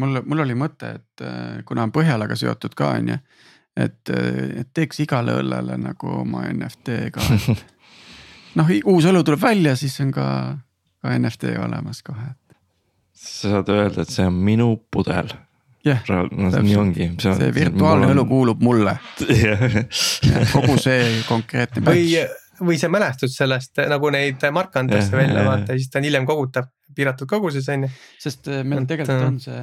mul, mul oli mõte, et äh, kuna on Põhjalaga seotud ka on ju. et, äh, et teeks igale õllele nagu oma NFT ka noh, uus õlu tuleb välja, siis on ka, ka NFT olemas kohe. sa saad öelda, et see on minu pudel. jah nii ongi. see virtuaalne õlu kuulub mulle kogu see konkreetne või, või see mälestus sellest nagu neid marke antakse välja vaata ja siis ta on hiljem kogutav piiratud koguses on ju. sest äh, meil tegelikult äh, on see,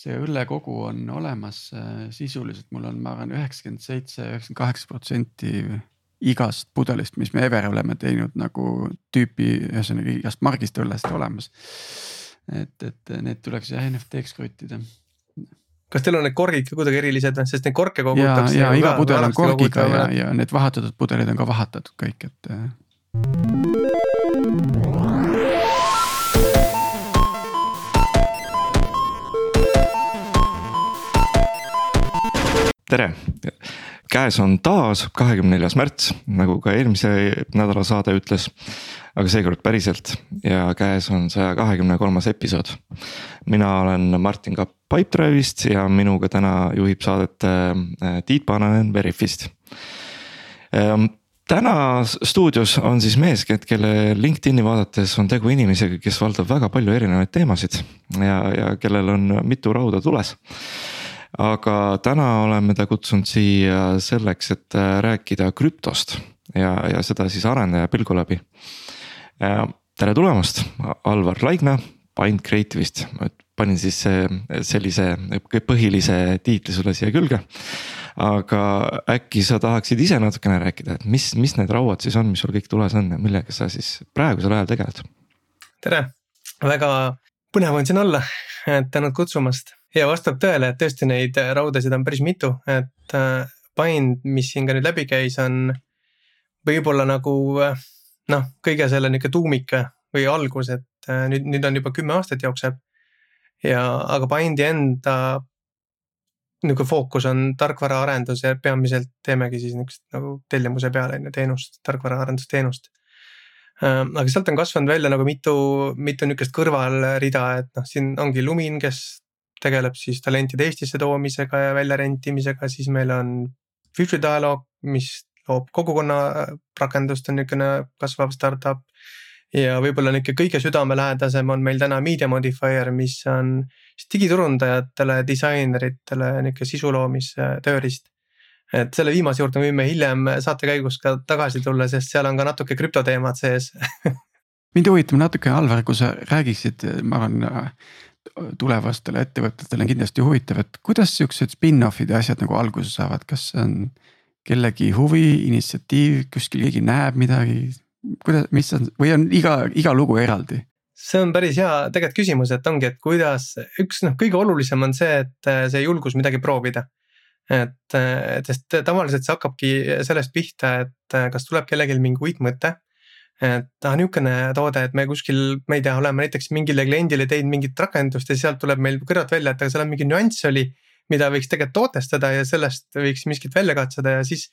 see õllekogu on olemas äh, sisuliselt, mul on, ma arvan, üheksakümmend seitse, üheksakümmend kaheksa protsenti igast pudelist, mis me Ever oleme teinud nagu tüüpi, ühesõnaga igast margist õllest olemas. et, et need tuleks jah NFT-ks kruttida kas teil on need korgid ka kuidagi erilised või, sest neid korke kogutakse. ja, ja iga pudel on korgiga ja, ja need vahatatud pudelid on ka vahatatud kõik, et. Tere, käes on taas kahekümne neljas märts, nagu ka eelmise nädala saade ütles. aga seekord päriselt ja käes on saja kahekümne kolmas episood. mina olen Martin Kapp Pipedrive'ist ja minuga täna juhib saadet äh, Tiit Paananen Veriffist. Ähm, täna stuudios on siis mees, kelle LinkedIn'i vaadates on tegu inimesega, kes valdab väga palju erinevaid teemasid ja, ja kellel on mitu rauda tules aga täna oleme ta kutsunud siia selleks, et äh, rääkida krüptost ja, ja seda siis arendaja pilgu läbi. tere tulemast, Alvar Laigna, Bind Creative'ist, panin siis sellise põhilise tiitli sulle siia külge. aga äkki sa tahaksid ise natukene rääkida, et mis, mis need rauad siis on, mis sul kõik tules on ja millega sa siis praegusel ajal tegeled? tere, väga põnev on siin olla, tänud kutsumast ja vastab tõele, et tõesti neid raudasid on päris mitu, et äh, Bind, mis siin ka nüüd läbi käis, on võib-olla nagu äh, noh, kõige selle nihuke tuumik või algus, et äh, nüüd, nüüd on juba kümme aastat jookseb. ja, aga Bindi enda nihuke fookus on tarkvaraarendus ja peamiselt teemegi siis niukest nagu tellimuse peale on ju teenust, tarkvaraarendusteenust aga sealt on kasvanud välja nagu mitu, mitu nihukest kõrvalrida, et noh, siin ongi Lumin, kes tegeleb siis talentide Eestisse toomisega ja väljarentimisega, siis meil on Future Dialogue, mis loob kogukonna rakendust, on niisugune kasvav startup. ja võib-olla niisugune kõige südamelähedasem on meil täna Media Modifier, mis on siis digiturundajatele, disaineritele niisugune sisu loomise tööriist. et selle viimase juurde võime hiljem saate käigus ka tagasi tulla, sest seal on ka natuke krüptoteemad sees mind huvitab natuke, Alvar, kui sa räägiksid, ma arvan tulevastele ettevõtetele on kindlasti huvitav, et kuidas siuksed spin-off'id ja asjad nagu alguse saavad, kas see on kellegi huvi, initsiatiiv, kuskil keegi näeb midagi? kuidas, mis on või on iga, iga lugu eraldi? see on päris hea tegelikult küsimus, et ongi, et kuidas üks noh, kõige olulisem on see, et see julgus midagi proovida. et, et sest tavaliselt see hakkabki sellest pihta, et kas tuleb kellelgi mingi uitmõte et ta on niisugune toode, et me kuskil, ma ei tea, oleme näiteks mingile kliendile teinud mingit rakendust ja sealt tuleb meil kõrvalt välja, et aga seal on mingi nüanss oli. mida võiks tegelikult tootestada ja sellest võiks miskit välja katseda ja siis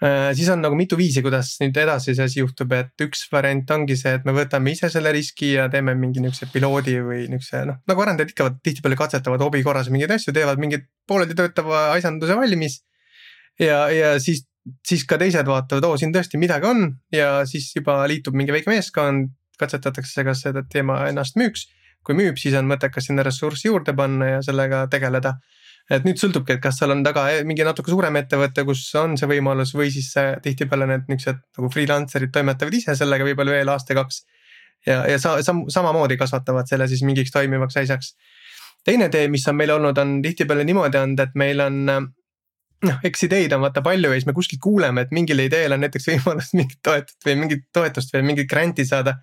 äh,. siis on nagu mitu viisi, kuidas nüüd edasi see asi juhtub, et üks variant ongi see, et me võtame ise selle riski ja teeme mingi niukse piloodi või niukse noh, nagu arendajad ikka tihtipeale katsetavad hobi korras mingeid asju, teevad mingid pooleldi töötava asjanduse valmis. ja, ja siis siis ka teised vaatavad, oo siin tõesti midagi on ja siis juba liitub mingi väike meeskond, katsetatakse, kas see teema ennast müüks. kui müüb, siis on mõttekas sinna ressurssi juurde panna ja sellega tegeleda. et nüüd sõltubki, et kas seal on taga mingi natuke suurem ettevõte, kus on see võimalus või siis tihtipeale need niuksed nagu freelancer'id toimetavad ise sellega võib-olla veel aasta-kaks. ja, ja sa, sam, samamoodi kasvatavad selle siis mingiks toimivaks asjaks. teine tee, mis on meil olnud, on tihtipeale niimoodi olnud, et meil on noh, eks ideid on vaata palju ja siis me kuskilt kuuleme, et mingil ideel on näiteks võimalus mingit toetust või mingit toetust või mingit grant'i saada.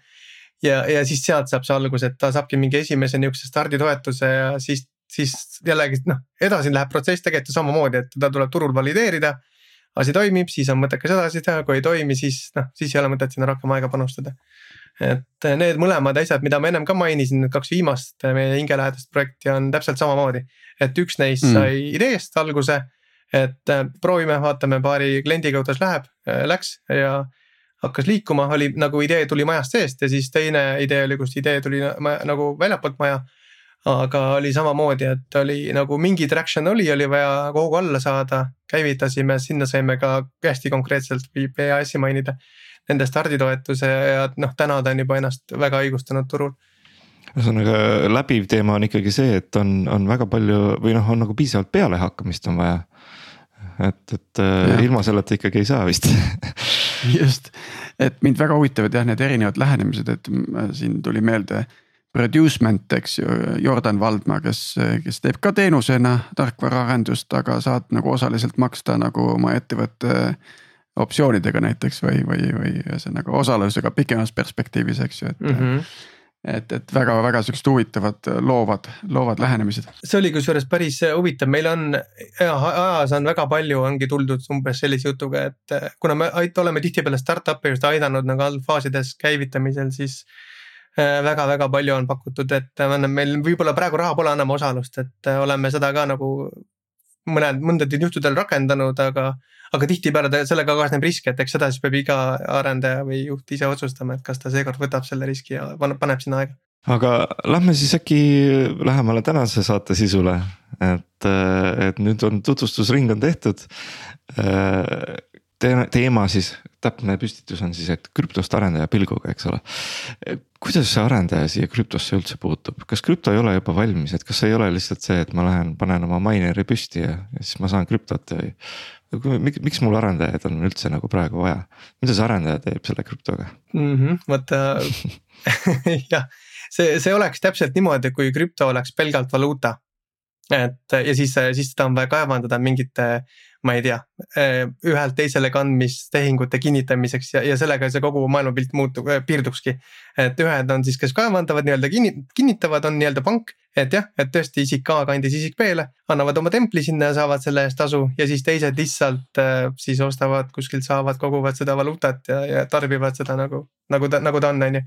ja, ja siis sealt saab see alguse, et ta saabki mingi esimese nihukese starditoetuse ja siis, siis jällegi noh, edasi läheb protsess tegelikult ju samamoodi, et ta tuleb turul valideerida. asi toimib, siis on mõttekas edasi teha, kui ei toimi, siis noh, siis ei ole mõtet sinna rohkem aega panustada. et need mõlemad asjad, mida ma ennem ka mainisin, need kaks viimast meie hingelähedast projekti on täpselt samamoodi. et üks neist mm. sai ideest alguse et äh, proovime, vaatame paari kliendiga, kuidas läheb, äh, läks ja hakkas liikuma, oli nagu idee tuli majast seest ja siis teine idee oli, kus idee tuli nagu väljapoolt maja. aga oli samamoodi, et oli nagu mingi traction oli, oli vaja hoogu alla saada, käivitasime, sinna saime ka hästi konkreetselt või PAS-i mainida. Nende starditoetuse ja noh, täna ta on juba ennast väga õigustanud turul ühesõnaga läbiv teema on ikkagi see, et on, on väga palju või noh, on nagu piisavalt pealehakkamist on vaja. Et, et äh, ja. ilma selleta ikkagi ei saa vist just, et mind väga huvitavad jah, need erinevad lähenemised, et siin tuli meelde. Producement, eks ju, Jordan Valdma, kes, kes teeb ka teenusena tarkvaraarendust, aga saad nagu osaliselt maksta nagu oma ettevõtte optsioonidega näiteks või, või, või ühesõnaga osalusega pikemas perspektiivis, eks ju, et mm. -hmm et, et väga-väga siuksed huvitavad loovad, loovad lähenemised. see oli kusjuures päris huvitav, meil on ajas on väga palju ongi tuldud umbes sellise jutuga, et kuna me oleme tihtipeale startup'e just aidanud nagu algfaasides käivitamisel, siis väga-väga äh, palju on pakutud, et meil võib-olla praegu raha pole, anname osalust, et äh, oleme seda ka nagu mõned, mõndadel juhtudel rakendanud, aga, aga tihtipeale sellega kaasneb risk, et eks seda siis peab iga arendaja või juht ise otsustama, et kas ta seekord võtab selle riski ja paneb sinna aega. aga lähme siis äkki lähemale tänase saate sisule, et, et nüüd on tutvustusring on tehtud teema siis, täpne püstitus on siis, et krüptost arendaja pilguga, eks ole. kuidas see arendaja siia krüptosse üldse puutub, kas krüpto ei ole juba valmis, et kas ei ole lihtsalt see, et ma lähen, panen oma miner'i püsti ja, ja siis ma saan krüptot või. miks, miks mul arendajaid on üldse nagu praegu vaja, mida see arendaja teeb selle krüptoga mm? -hmm, vaata jah, see, see oleks täpselt niimoodi, kui krüpto oleks pelgalt valuuta et ja siis, siis seda on vaja kaevandada mingite ma ei tea, ühelt teisele kandmistehingute kinnitamiseks ja, ja sellega see kogu maailmapilt muutub, piirdukski. et ühed on siis, kes kaevandavad nii-öelda kinni, kinnitavad, on nii-öelda pank, et jah, et tõesti isik A kandis isik B-le, annavad oma templi sinna ja saavad selle eest tasu ja siis teised lihtsalt siis ostavad kuskilt, saavad, koguvad seda valuutat ja, ja tarbivad seda nagu, nagu ta, nagu ta on, on ju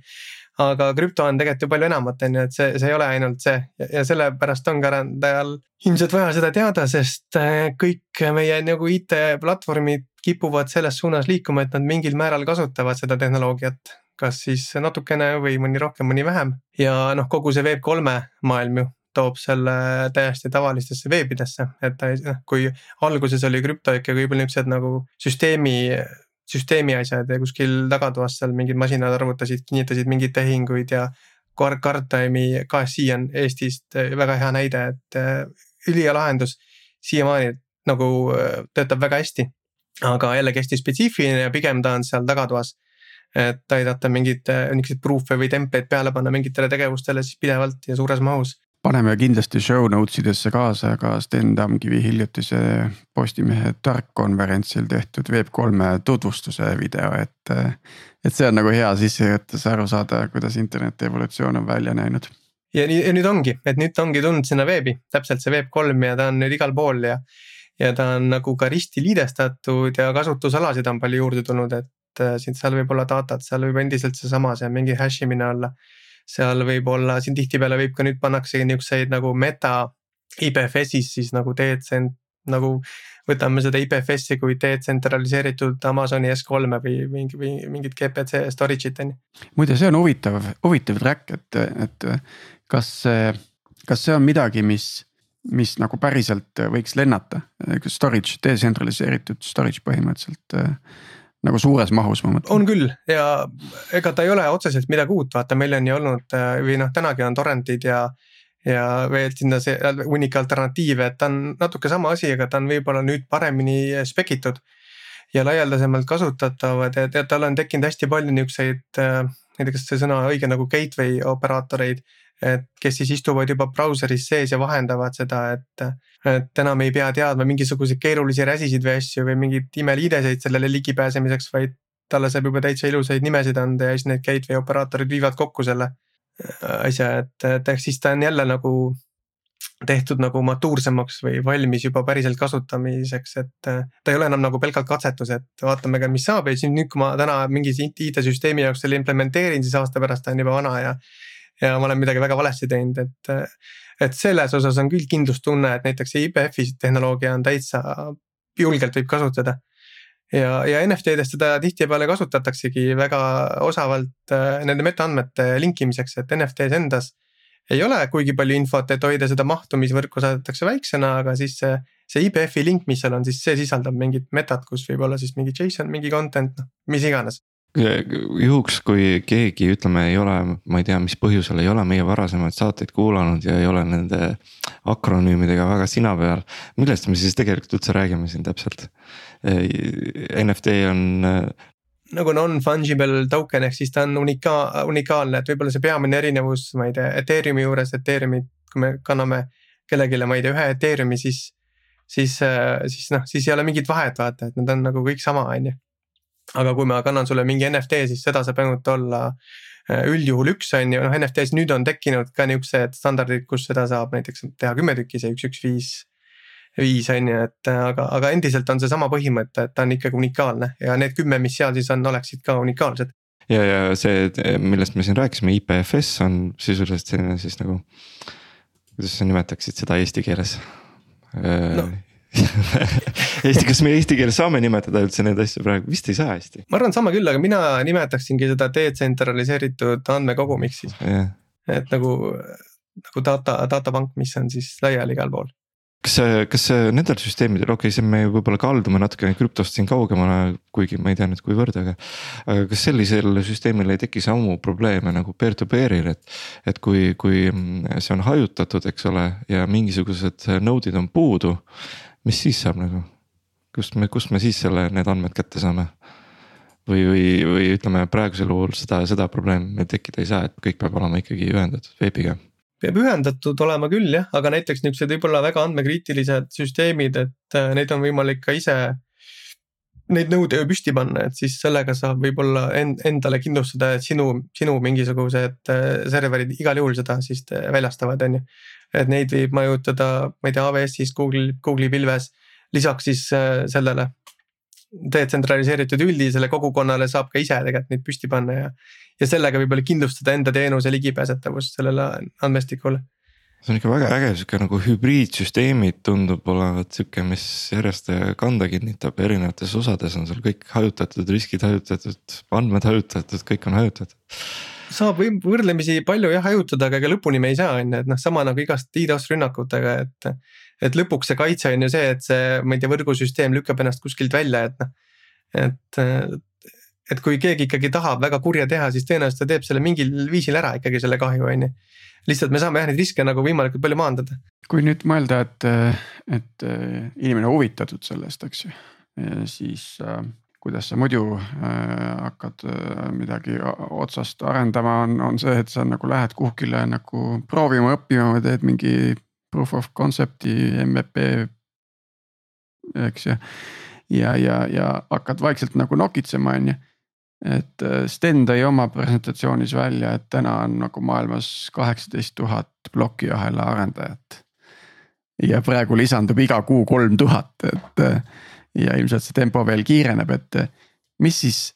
aga krüpto on tegelikult ju palju enamat, on ju, et see, see ei ole ainult see. Ja, ja sellepärast ongi arendajal ilmselt vaja seda teada, sest äh, kõik meie nagu IT-platvormid kipuvad selles suunas liikuma, et nad mingil määral kasutavad seda tehnoloogiat. kas siis natukene või mõni rohkem, mõni vähem. Ja noh, kogu see Web3 maailm ju toob selle täiesti tavalistesse veebidesse, et ta noh, kui alguses oli krüpto ikka võib-olla niuksed nagu süsteemi süsteemi asjad ja kuskil tagatoas seal mingid masinad arvutasid, kinnitasid mingeid tehinguid ja Guardtime'i KSI on Eestist eh, väga hea näide, et eh, ülihea lahendus siiamaani nagu eh, töötab väga hästi. aga jällegi hästi spetsiifiline ja pigem ta on seal tagatoas. et aidata mingeid niisuguseid proof'e või template'id peale panna mingitele tegevustele siis pidevalt ja suures mahus paneme kindlasti show notes idesse kaasa ka Sten Tamkivi hiljutise Postimehe tarkkonverentsil tehtud Web3 tutvustuse video, et. et see on nagu hea sissejuhatus aru saada, kuidas interneti evolutsioon on välja näinud. ja nii, ja nüüd ongi, et nüüd ta ongi tulnud sinna veebi, täpselt see Web3 ja ta on nüüd igal pool ja. ja ta on nagu ka risti liidestatud ja kasutusalasid on palju juurde tulnud, et äh, siin seal võib olla datat, seal võib endiselt seesama, see mingi hash imine olla seal võib olla, siin tihtipeale võib ka nüüd pannakse niukseid nagu meta IPFS-is siis nagu decent nagu võtame seda IPFS-i kui detsentraliseeritud Amazoni S3-e või mingi või mingit GPC storage'it on ju. muide, see on huvitav, huvitav track, et, et kas see, kas see on midagi, mis, mis nagu päriselt võiks lennata, storage, detsentraliseeritud storage põhimõtteliselt nagu suures mahus ma mõtlen. on küll ja ega ta ei ole otseselt midagi uut, vaata, meil on ju olnud äh, või noh, tänagi on torrentid ja. ja veel sinna see hunnik alternatiive, et ta on natuke sama asi, aga ta on võib-olla nüüd paremini spekitud. ja laialdasemalt kasutatavad ja, ja tal on tekkinud hästi palju niukseid, äh, ma ei tea, kas see sõna õige nagu gateway operaatoreid et kes siis istuvad juba brauseris sees ja vahendavad seda, et. et enam ei pea teadma mingisuguseid keerulisi räsisid või asju või mingeid imeliideseid sellele ligipääsemiseks, vaid. talle saab juba täitsa ilusaid nimesid anda ja siis need gateway operaatorid viivad kokku selle äh, asja, et, et ehk siis ta on jälle nagu tehtud nagu matuursemaks või valmis juba päriselt kasutamiseks, et äh, ta ei ole enam nagu pelgalt katsetus, et vaatame ka, mis saab ja siis nüüd, kui ma täna mingi IT-süsteemi jaoks selle implementeerin, siis aasta pärast ta on juba vana ja ja ma olen midagi väga valesti teinud, et. et selles osas on küll kindlustunne, et näiteks IPF-i tehnoloogia on täitsa, julgelt võib kasutada. ja, ja NFT-des seda tihtipeale kasutataksegi väga osavalt äh, nende metaandmete linkimiseks, et NFT-s endas ei ole kuigi palju infot, et hoida seda mahtu, mis võrku saadetakse väiksena, aga siis see. see IPF-i link, mis seal on, siis see sisaldab mingit metat, kus võib olla siis mingi JSON, mingi content, noh mis iganes juhuks, kui keegi ütleme, ei ole, ma ei tea, mis põhjusel ei ole meie varasemaid saateid kuulanud ja ei ole nende akronüümidega väga sina peal. millest me siis tegelikult üldse räägime siin täpselt? NFT on nagu non-fungible token ehk siis ta on unika-, unikaalne, et võib-olla see peamine erinevus, ma ei tea, Ethereumi juures, Ethereumi, kui me kanname kellelegi, ma ei tea, ühe Ethereumi, siis. siis, siis noh, siis ei ole mingit vahet, vaata, et need on nagu kõik sama, on ju. Aga kui ma kannan sulle mingi NFT, siis seda saab ainult olla äh, üldjuhul üks on ju, noh NFT-s nüüd on tekkinud ka niuksed standardid, kus seda saab näiteks teha kümme tükki, see üks, üks, viis viis on ju, et aga, aga endiselt on seesama põhimõte, et ta on ikkagi unikaalne ja need kümme, mis seal siis on, oleksid ka unikaalsed. ja, ja see, millest me siin rääkisime, IPFS on sisuliselt selline siis nagu. kuidas sa nimetaksid seda eesti keeles no. Eesti, kas me eesti keeles saame nimetada üldse neid asju praegu, vist ei saa hästi. ma arvan, saame küll, aga mina nimetaksingi seda detsentraliseeritud andmekogumiks siis yeah.. et nagu, nagu data, datapank, mis on siis laiali igal pool kas, kas nendel süsteemidel, okei okay,, see me võib-olla kaldume natukene krüptost siin kaugemale, kuigi ma ei tea nüüd kuivõrd, aga. aga kas sellisel süsteemil ei teki samu probleeme nagu peer-to-peer'il, et, et kui, kui see on hajutatud, eks ole, ja mingisugused node'id on puudu. Mis siis saab nagu, kust me, kust me siis selle, need andmed kätte saame? või, või, või ütleme praegusel juhul seda, seda probleemi tekkida ei saa, et kõik peab olema ikkagi ühendatud veebiga peab ühendatud olema küll jah, aga näiteks niuksed võib-olla väga andmekriitilised süsteemid, et äh, neid on võimalik ka ise. Neid nõude püsti panna, et siis sellega saab võib-olla end, endale kindlustada, et sinu, sinu mingisugused äh, serverid igal juhul seda siis äh, väljastavad, on ju. et neid võib majutada, ma ei tea, AWS-is, Google, Google'i pilves, lisaks siis sellele detsentraliseeritud üldisele kogukonnale saab ka ise tegelikult neid püsti panna ja. ja sellega võib-olla kindlustada enda teenuse ligipääsetavust sellele andmestikule. See on ikka väga äge sihuke nagu hübriidsüsteemid tundub olevat sihuke, mis järjest kanda kinnitab, erinevates osades on seal kõik hajutatud, riskid hajutatud, andmed hajutatud, kõik on hajutatud saab võrdlemisi palju jah hajutada, aga ega lõpuni me ei saa, on ju, et noh, sama nagu igast DDoS rünnakutega, et et lõpuks see kaitse on ju see, et see, ma ei tea, võrgusüsteem lükkab ennast kuskilt välja, et noh. et, et kui keegi ikkagi tahab väga kurja teha, siis tõenäoliselt ta teeb selle mingil viisil ära ikkagi selle kahju, on ju. lihtsalt me saame jah neid riske nagu võimalikult palju maandada. kui nüüd mõelda, et, et inimene huvitatud sellest, eks ju, siis äh, kuidas sa muidu äh, hakkad äh, midagi otsast arendama, on, on see, et sa nagu lähed kuhugile nagu proovima, õppima või teed mingi proof of concept'i MVP. eks ju, ja, ja, ja hakkad vaikselt nagu nokitsema, on ju. Et äh, Sten tõi oma presentatsioonis välja, et täna on nagu maailmas kaheksateist tuhat plokiahela arendajat. ja praegu lisandub iga kuu kolm tuhat, et äh, ja ilmselt see tempo veel kiireneb, et äh, mis siis,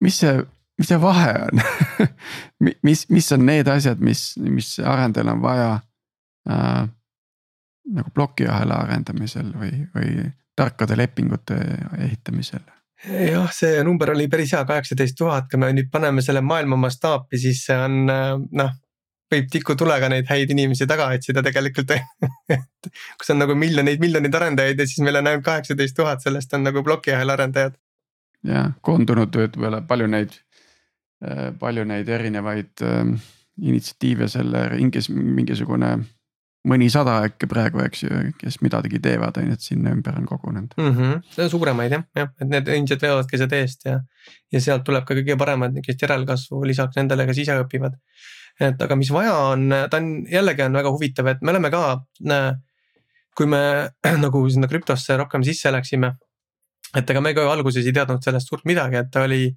mis see mis see vahe on mis, mis on need asjad, mis, mis arendajal on vaja äh, nagu plokiahela arendamisel või, või tarkade lepingute ehitamisel? Jah, see number oli päris hea, kaheksateist tuhat, kui me nüüd paneme selle maailma mastaapi, siis see on noh võib tikutulega neid häid inimesi taga otsida tegelikult et kus on nagu miljoneid, miljoneid arendajaid ja siis meil on ainult kaheksateist tuhat, sellest on nagu plokiahela arendajad. jah, koondunud võib-olla palju neid, palju neid erinevaid äh, initsiatiive selle ringis mingisugune mõnisada äkki praegu, eks ju, kes midagi teevad, on ju, et sinna ümber on kogunenud mm. -hmm. suuremaid jah, jah, et need ilmselt veavadki seda eest ja, ja sealt tuleb ka kõige paremat niukest järelkasvu lisaks nendele, kes ise õpivad. et aga mis vaja on, ta on jällegi on väga huvitav, et me oleme ka, kui me nagu sinna krüptosse rohkem sisse läksime. et ega me ka alguses ei teadnud sellest suurt midagi, et ta oli,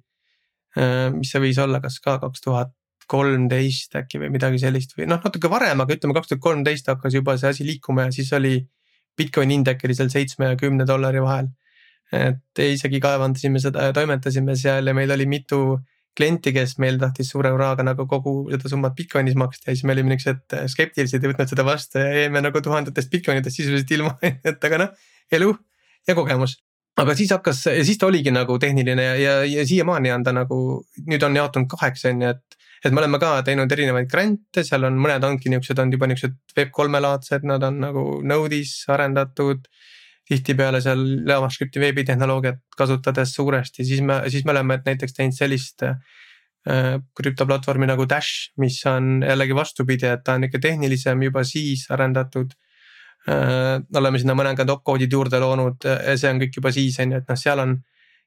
mis see võis olla, kas ka kaks tuhat kolmteist äkki või midagi sellist või noh, natuke varem, aga ütleme kaks tuhat kolmteist hakkas juba see asi liikuma ja siis oli. Bitcoini indek oli seal seitsme ja kümne dollari vahel. et isegi kaevandasime seda ja toimetasime seal ja meil oli mitu klienti, kes meil tahtis suure hurraaga nagu kogu seda summat Bitcoinis maksta ja siis me olime niuksed skeptilised, ei võtnud seda vastu ja jäime nagu tuhandetest Bitcoinidest sisuliselt ilma et aga noh, elu ja kogemus aga siis hakkas ja siis ta oligi nagu tehniline ja, ja, ja siiamaani on ta nagu, nüüd on jaotunud kaheks, on ju, et. Et me oleme ka teinud erinevaid grant'e, seal on mõned ongi niuksed, on juba niuksed Web3 laadsed, nad on nagu Node'is arendatud. tihtipeale seal JavaScripti veebitehnoloogiat kasutades suuresti, siis me, siis me oleme näiteks teinud sellist äh, krüptoplatvormi nagu Dash, mis on jällegi vastupidi, et ta on ikka tehnilisem juba siis arendatud Äh, oleme sinna mõningad opcode'id juurde loonud see on kõik juba siis on ju, et noh, seal on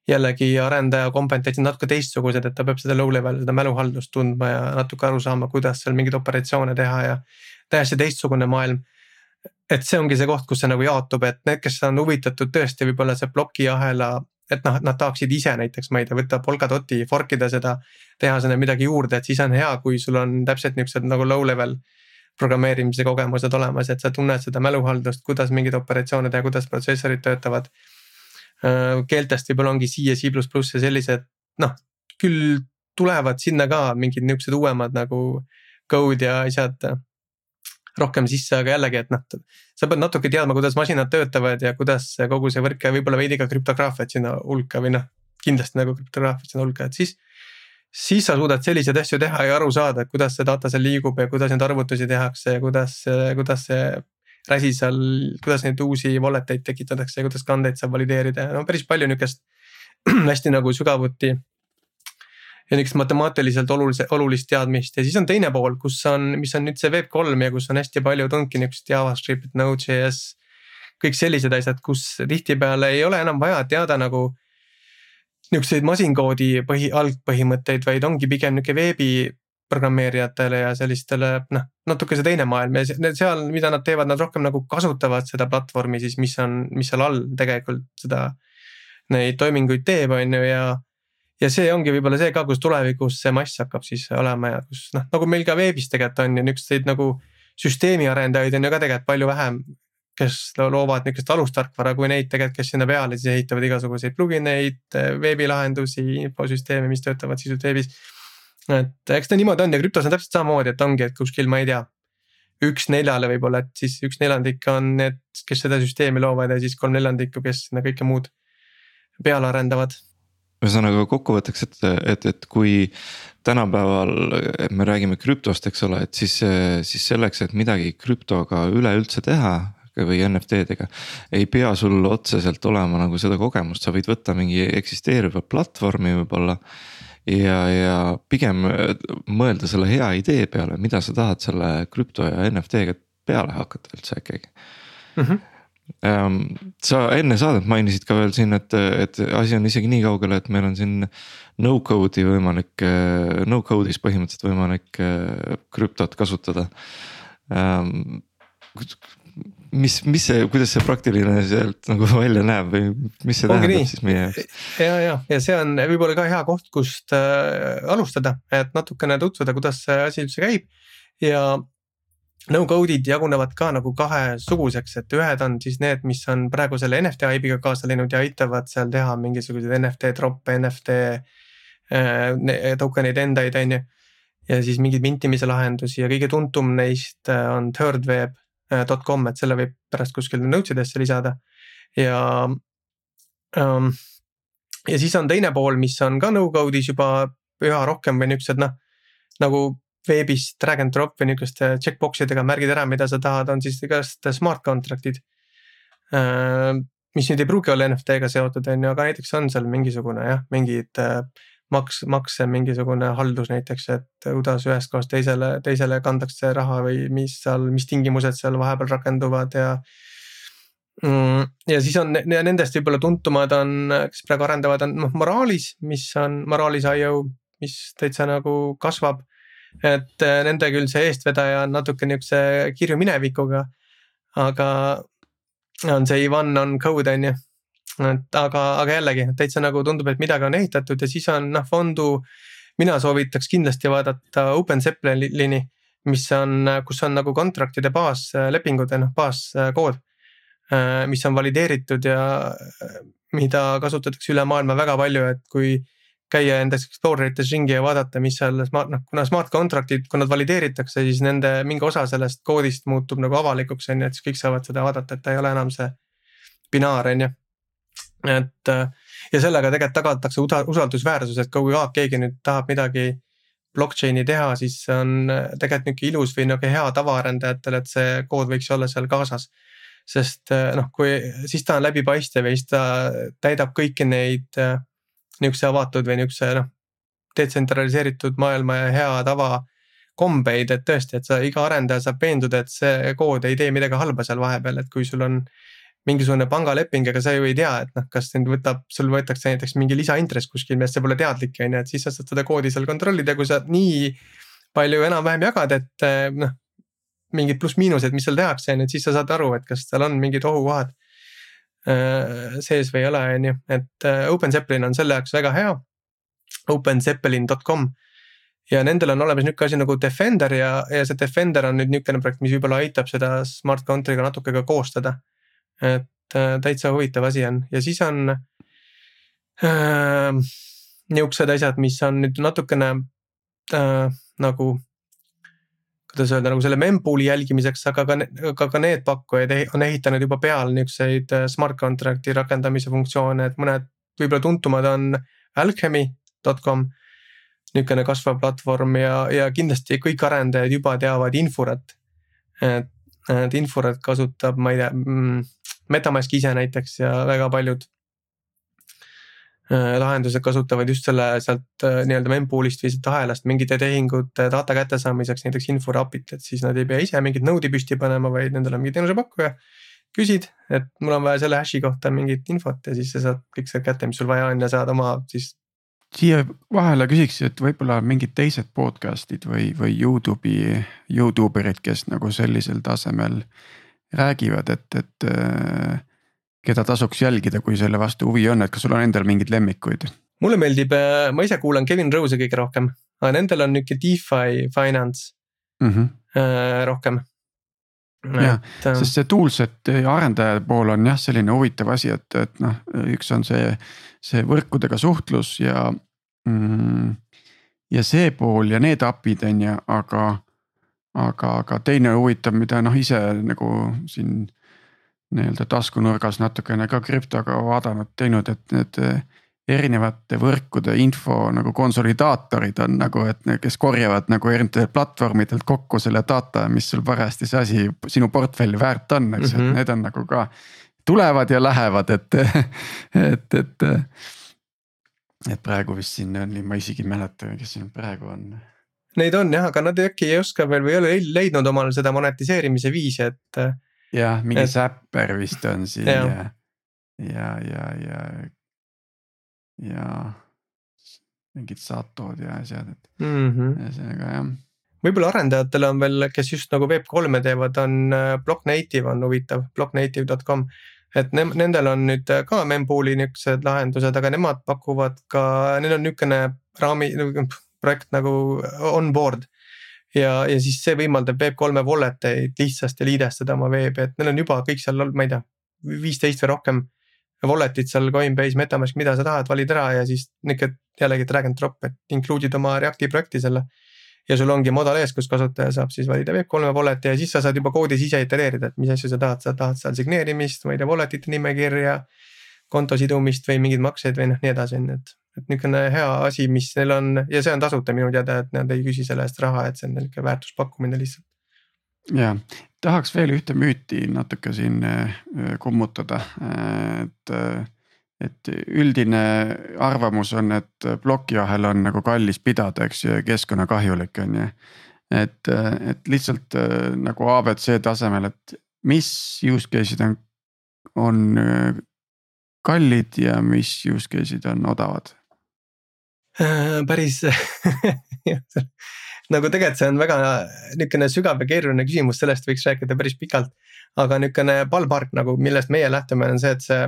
jällegi arendaja kompetentsid natuke teistsugused, et ta peab seda low level, seda mäluhaldust tundma ja natuke aru saama, kuidas seal mingeid operatsioone teha ja täiesti teistsugune maailm. et see ongi see koht, kus see nagu jaotub, et need, kes on huvitatud tõesti võib-olla see plokiahela, et noh, et nad tahaksid ise näiteks, ma ei tea, võtta Polkadoti, fork ida seda, teha sinna midagi juurde, et siis on hea, kui sul on täpselt niuksed nagu low level programmeerimise kogemused olemas, et sa tunned seda mäluhaldust, kuidas mingeid operatsioone teha, kuidas protsessorid töötavad. Äh, keeltest võib-olla ongi C ja C ja sellised, noh küll tulevad sinna ka mingid niuksed uuemad nagu code ja asjad rohkem sisse, aga jällegi, et noh, sa pead natuke teadma, kuidas masinad töötavad ja kuidas kogu see võrk ja võib-olla veidi ka krüptograafiat sinna hulka või noh, kindlasti nagu krüptograafiat sinna hulka, et siis siis sa suudad selliseid asju teha ja aru saada, et kuidas see data seal liigub ja kuidas neid arvutusi tehakse ja kuidas, kuidas see räsi seal, kuidas neid uusi wallet eid tekitatakse ja kuidas kandeid saab valideerida ja no päris palju nihukest hästi nagu sügavuti. ja nihukest matemaatiliselt olulise, olulist teadmist ja siis on teine pool, kus on, mis on nüüd see Web3 ja kus on hästi palju tulnudki nihukest JavaScript, Node.js. kõik sellised asjad, kus tihtipeale ei ole enam vaja teada nagu niisuguseid masinkoodi põhi, algpõhimõtteid, vaid ongi pigem nihuke veebi programmeerijatele ja sellistele noh, natuke see teine maailm ja seal, mida nad teevad, nad rohkem nagu kasutavad seda platvormi siis, mis on, mis seal all tegelikult seda. Neid toiminguid teeb, on ju ja, ja see ongi võib-olla see ka, kus tulevikus see mass hakkab siis olema ja kus noh, nagu meil ka veebis tegelikult on ju niisuguseid nagu süsteemiarendajaid on ju ka tegelikult palju vähem kes loovad niisugust alustarkvara kui neid tegelikult, kes sinna peale siis ehitavad igasuguseid plugin eid, veebilahendusi, infosüsteeme, mis töötavad sisult veebis. Et eks ta niimoodi on ja krüptos on täpselt samamoodi, et ongi, et kuskil ma ei tea. üks neljale võib-olla, et siis üks neljandik on need, kes seda süsteemi loovad ja siis kolm neljandikku, kes sinna kõike muud peale arendavad ühesõnaga kokkuvõtteks, et, et, et kui tänapäeval me räägime krüptost, eks ole, et siis, siis selleks, et midagi krüptoga üleüldse teha või NFT-dega. ei pea sul otseselt olema nagu seda kogemust, sa võid võtta mingi eksisteeriva platvormi võib-olla. Ja, ja pigem mõelda selle hea idee peale, mida sa tahad selle krüpto ja NFT-ga peale hakata üldse ikkagi mm. -hmm sa enne saadet mainisid ka veel siin, et, et asi on isegi nii kaugel, et meil on siin no code'i võimalik, äh, no code'is põhimõtteliselt võimalik äh, krüptot kasutada mis, mis see, kuidas see praktiline sealt nagu välja näeb või mis see Ongi tähendab nii. siis meie jaoks? ja, ja, ja see on võib-olla ka hea koht, kust äh, alustada, et natukene tutvuda, kuidas see asi üldse käib. ja no-code'id jagunevad ka nagu kahesuguseks, et ühed on siis need, mis on praegu selle NFT hype'iga kaasa läinud ja aitavad seal teha mingisuguseid NFT trop'e, NFT äh, token eid endaid, on ju ja siis mingeid mintimise lahendusi ja kõige tuntum neist äh, on Thirdweb .com, et selle võib pärast kuskil notes idesse lisada ja um,. ja siis on teine pool, mis on ka no-code'is juba üha rohkem või niuksed noh, nagu veebis drag and drop või niisuguste checkbox idega märgid ära, mida sa tahad, on siis igast smart contract'id uh,. mis nüüd ei pruugi olla NFT-ga seotud, on ju, aga näiteks on seal mingisugune jah, mingid uh, maks, makse mingisugune haldus näiteks, et kuidas ühest kohast teisele, teisele kantakse raha või mis seal, mis tingimused seal vahepeal rakenduvad ja. Mm, ja siis on nendest võib-olla tuntumad on, kes praegu arendavad, on noh Moralis, mis on Moralis.io, mis täitsa nagu kasvab. et nende küll see eestvedaja on natuke niukse kirju minevikuga. aga on see Ivan on code on ju et aga, aga jällegi täitsa nagu tundub, et midagi on ehitatud ja siis on noh fondu. mina soovitaks kindlasti vaadata Open Zeppelini, mis on, kus on nagu contract'ide baaslepingud ja noh baaskood. mis on valideeritud ja mida kasutatakse üle maailma väga palju, et kui käia endas Explorer ites ringi ja vaadata, mis seal smart, noh kuna smart contract'id, kui nad valideeritakse, siis nende mingi osa sellest koodist muutub nagu avalikuks on ju, et siis kõik saavad seda vaadata, et ta ei ole enam see binaar on ju et ja sellega tegelikult tagatakse usaldusväärsus, et kui keegi nüüd tahab midagi blockchain'i teha, siis on tegelikult nihuke ilus või nihuke hea tavaarendajatele, et see kood võiks olla seal kaasas. sest noh, kui siis ta on läbipaistev ja siis ta täidab kõiki neid nihukese avatud või nihukese noh, detsentraliseeritud maailma ja hea tava kombeid, et tõesti, et sa iga arendaja saab veenduda, et see kood ei tee midagi halba seal vahepeal, et kui sul on mingisugune pangaleping, aga sa ju ei tea, et noh, kas sind võtab, sul võetakse näiteks mingi lisaintress kuskil, millest sa pole teadlik, on ju, et siis sa saad seda koodi seal kontrollida, kui sa nii palju enam-vähem jagad, et eh, noh. mingid pluss-miinused, mis seal tehakse, on ju, et siis sa saad aru, et kas seal on mingid ohukohad äh, sees või ei ole, on ju, et äh, OpenZeppelin on selle jaoks väga hea. OpenZeppelin.com ja nendel on olemas nihuke asi nagu Defender ja, ja see Defender on nüüd nihukene projekt, mis võib-olla aitab seda smart contract'iga natuke ka koostada et äh, täitsa huvitav asi on ja siis on äh, nihukesed asjad, mis on nüüd natukene äh, nagu kuidas öelda, nagu selle mempool'i jälgimiseks, aga ka, aga ka need pakkujad on ehitanud juba peale niukseid äh, smart contract'i rakendamise funktsioone, et mõned võib-olla tuntumad on alchemy.com. niisugune kasvav platvorm ja, ja kindlasti kõik arendajad juba teavad Inforat. et, et Inforat kasutab, ma ei tea mm,, Metamask ise näiteks ja väga paljud äh, lahendused kasutavad just selle sealt äh, nii-öelda mempool'ist või sealt ahelast mingite tehingute data kättesaamiseks näiteks Inforapit, et siis nad ei pea ise mingit node'i püsti panema, vaid nendel on mingi teenusepakkuja. küsid, et mul on vaja selle hash'i kohta mingit infot ja siis sa saad kõik sealt kätte, mis sul vaja on ja saad oma siis. siia vahele küsiks, et võib-olla mingid teised podcast'id või, või Youtube'i, Youtube erid, kes nagu sellisel tasemel räägivad, et, et äh, keda tasuks jälgida, kui selle vastu huvi on, et kas sul on endal mingeid lemmikuid? mulle meeldib, äh, ma ise kuulan Kevin Rose'i kõige rohkem, aga nendel on nihuke DeFi finance mm -hmm. rohkem. jah, sest see toolset arendaja pool on jah, selline huvitav asi, et, et noh, üks on see, see võrkudega suhtlus ja mm,. ja see pool ja need API-d on ju, aga aga, aga teine huvitav, mida noh ise nagu siin nii-öelda taskunurgas natukene ka krüptoga vaadanud, teinud, et need erinevate võrkude info nagu konsolidaatorid on nagu, et kes korjavad nagu erinevatelt platvormidelt kokku selle data, mis sul parajasti see asi sinu portfelli väärt on, eks mm, -hmm. et need on nagu ka. tulevad ja lähevad, et, et, et. et praegu vist siin on, ma isegi ei mäleta, kes siin praegu on Neid on jah, aga nad äkki ei oska veel või ei ole leidnud omale seda monetiseerimise viisi, et. jah, mingi et... Zapper vist on siin ja, ja, ja, ja, ja, ja mingid Satod ja asjad, et mm -hmm. ühesõnaga jah võib-olla arendajatele on veel, kes just nagu Web3-e teevad, on äh, Blocknative on huvitav, blocknative.com. et ne nendel on nüüd ka mempool'i niuksed lahendused, aga nemad pakuvad ka, neil on niukene raami, projekt nagu on board. ja, ja siis see võimaldab Web3 wallet eid lihtsasti liidestada oma veebi, et neil on juba kõik seal, ma ei tea, viisteist või rohkem. Wallet'id seal Coinbase, Metamask, mida sa tahad, valid ära ja siis nihuke jällegi drag and drop, et include'id oma Reacti projekti selle ja sul ongi model ees, kus kasutaja saab siis valida Web3 wallet'i ja siis sa saad juba koodis ise itereerida, et mis asju sa tahad, sa tahad seal signeerimist, ma ei tea, wallet'ite nimekirja. Konto sidumist või mingeid makseid või noh, nii edasi on ju, et et niisugune hea asi, mis neil on ja see on tasuta minu teada, et nad ei küsi selle eest raha, et see on niisugune väärtuspakkumine lihtsalt. ja tahaks veel ühte müüti natuke siin äh, kummutada, et, et üldine arvamus on, et plokiahel on nagu kallis pidada, eks ju, ja keskkonnakahjulik on ju. et, et lihtsalt nagu abc tasemel, et mis use case'id on, on kallid ja mis use case'id on odavad Äh, päris nagu tegelikult see on väga niisugune sügav ja keeruline küsimus, sellest võiks rääkida päris pikalt. aga niisugune ballpark nagu, millest meie lähtume, on see, et see,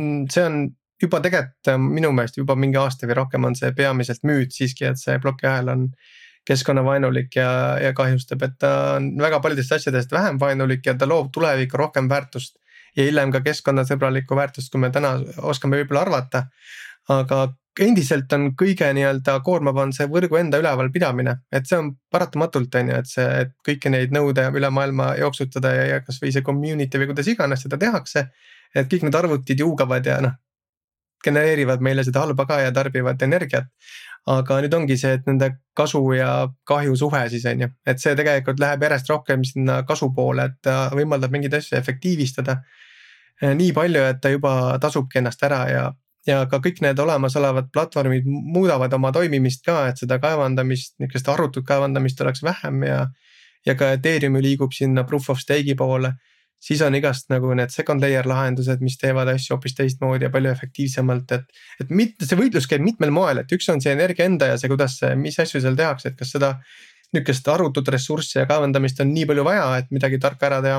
mm, see on juba tegelikult äh, minu meelest juba mingi aasta või rohkem on see peamiselt müüt siiski, et see plokiahel on keskkonnavaenulik ja, ja kahjustab, et ta on väga paljudest asjadest vähem vaenulik ja ta loob tulevikku rohkem väärtust. Ja hiljem ka keskkonnasõbralikku väärtust, kui me täna oskame võib-olla arvata. aga endiselt on kõige nii-öelda koormavam see võrgu enda ülevalpidamine, et see on paratamatult on ju, et see, et kõiki neid nõude üle maailma jooksutada ja, ja kasvõi see community või kuidas iganes seda tehakse. et kõik need arvutid juugavad ja noh, genereerivad meile seda halba ka ja tarbivad energiat. aga nüüd ongi see, et nende kasu ja kahju suhe siis on ju, et see tegelikult läheb järjest rohkem sinna kasu poole, et ta võimaldab mingeid asju efektiivistada. Nii palju, et ta juba tasubki ennast ära ja, ja ka kõik need olemasolevad platvormid muudavad oma toimimist ka, et seda kaevandamist, niisugust arutut kaevandamist oleks vähem ja. ja ka Ethereum liigub sinna proof of stake'i poole siis on igast nagu need second layer lahendused, mis teevad asju hoopis teistmoodi ja palju efektiivsemalt, et. et mitte, see võitlus käib mitmel moel, et üks on see energia enda ja see, kuidas, mis asju seal tehakse, et kas seda. nihukest arutut ressurssi ja kaevandamist on nii palju vaja, et midagi tarka ära teha.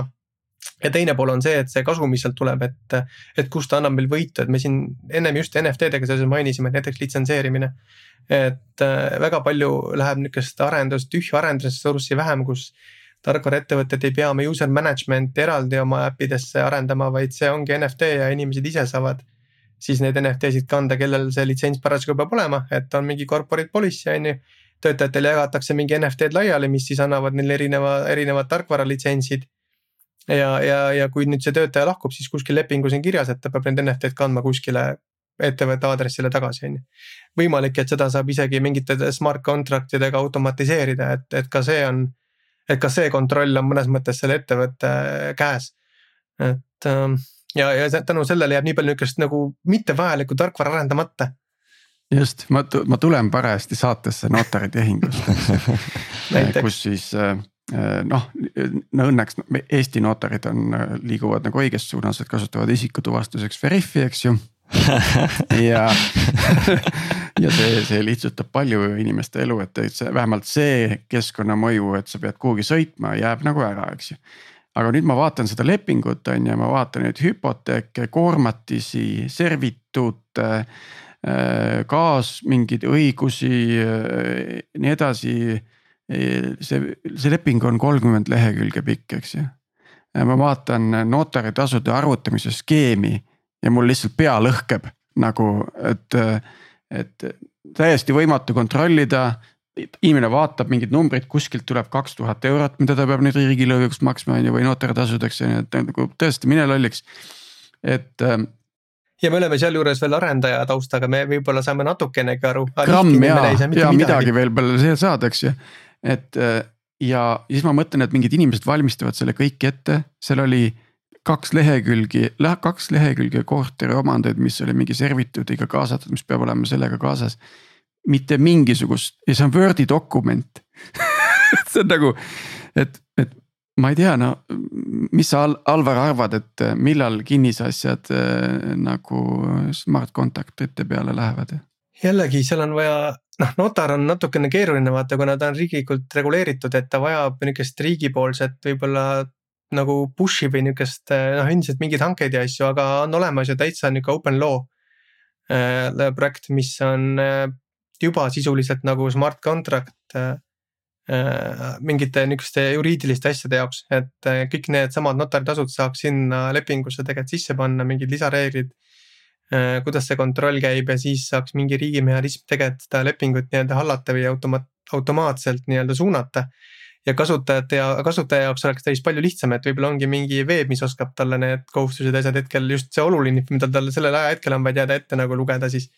Ja teine pool on see, et see kasu, mis sealt tuleb, et, et kust ta annab meil võitu, et me siin ennem just NFT-dega seoses mainisime, et näiteks litsenseerimine. et äh, väga palju läheb nihukest arendust, tühja arendusressurssi vähem, kus tarkvaraettevõtted ei pea oma user management eraldi oma äppidesse arendama, vaid see ongi NFT ja inimesed ise saavad siis neid NFT-sid kanda, kellel see litsents parasjagu peab olema, et on mingi corporate policy on ju. töötajatele jagatakse mingi NFT-d laiali, mis siis annavad neile erineva, erinevad tarkvaralitsentsid. Ja, ja, ja kui nüüd see töötaja lahkub, siis kuskil lepingus on kirjas, et ta peab need NFT-d kandma kuskile ettevõtte aadressile tagasi, on ju. võimalik, et seda saab isegi mingite smart contract idega automatiseerida, et, et ka see on et ka see kontroll on mõnes mõttes selle ettevõtte käes. et ähm, ja, ja tänu sellele jääb nii palju nihukest nagu mittevajalikku tarkvara arendamata. just, ma, ma tulen parajasti saatesse notaritehingust kus siis äh, noh, no õnneks Eesti notarid on, liiguvad nagu õiges suunas, et kasutavad isikutuvastuseks Veriffi, eks ju ja ja see, see lihtsustab palju inimeste elu, et see vähemalt see keskkonnamõju, et sa pead kuhugi sõitma, jääb nagu ära, eks ju. aga nüüd ma vaatan seda lepingut on ju, ma vaatan neid hüpoteeke, koormatisi, servituute äh, kaas mingeid õigusi, äh, nii edasi. See, see leping on kolmkümmend lehekülge pikk, eks ju. ma vaatan notaritasude arvutamise skeemi ja mul lihtsalt pea lõhkeb nagu, et, et täiesti võimatu kontrollida inimene vaatab mingeid numbreid, kuskilt tuleb kaks tuhat eurot, mida ta peab nüüd riigilõivuks maksma on ju või notartasudeks on ju, et nagu tõesti mine lolliks, et. Ähm, ja me oleme sealjuures veel arendaja taustaga, me võib-olla saame natukenegi aru. gramm ja, ja midagi, midagi veel peale saada, eks ju, et äh, ja siis ma mõtlen, et mingid inimesed valmistavad selle kõik ette, seal oli kaks lehekülgi, kaks lehekülge korteriomandeid, mis oli mingi servituudiga kaasatud, mis peab olema sellega kaasas. mitte mingisugust ja see on Wordi dokument see on nagu, et, et ma ei tea, no mis sa Al, Alvar arvad, et millal kinnisasjad äh, nagu smart contact ite peale lähevad? Jällegi, seal on vaja, noh, notar on natukene keeruline vaata, kuna ta on riiklikult reguleeritud, et ta vajab nihukest riigipoolset võib-olla nagu push'i või niukest noh, endiselt mingeid hankeid ja asju, aga on olemas ju täitsa nihuke open law äh, projekt, mis on äh, juba sisuliselt nagu smart contract äh, äh, mingite niisuguste juriidiliste asjade jaoks, et äh, kõik needsamad notaritasud saaks sinna lepingusse tegelikult sisse panna, mingid lisareeglid. Kuidas see kontroll käib ja siis saaks mingi riigimehhanism tegelikult seda lepingut nii-öelda hallata või automaat, automaatselt nii-öelda suunata ja kasutajate ja kasutaja jaoks oleks täis palju lihtsam, et võib-olla ongi mingi veeb, mis oskab talle need kohustused ja asjad hetkel just see oluline, mida tal sellel ajahetkel on, vaid jääda ette nagu lugeda siis.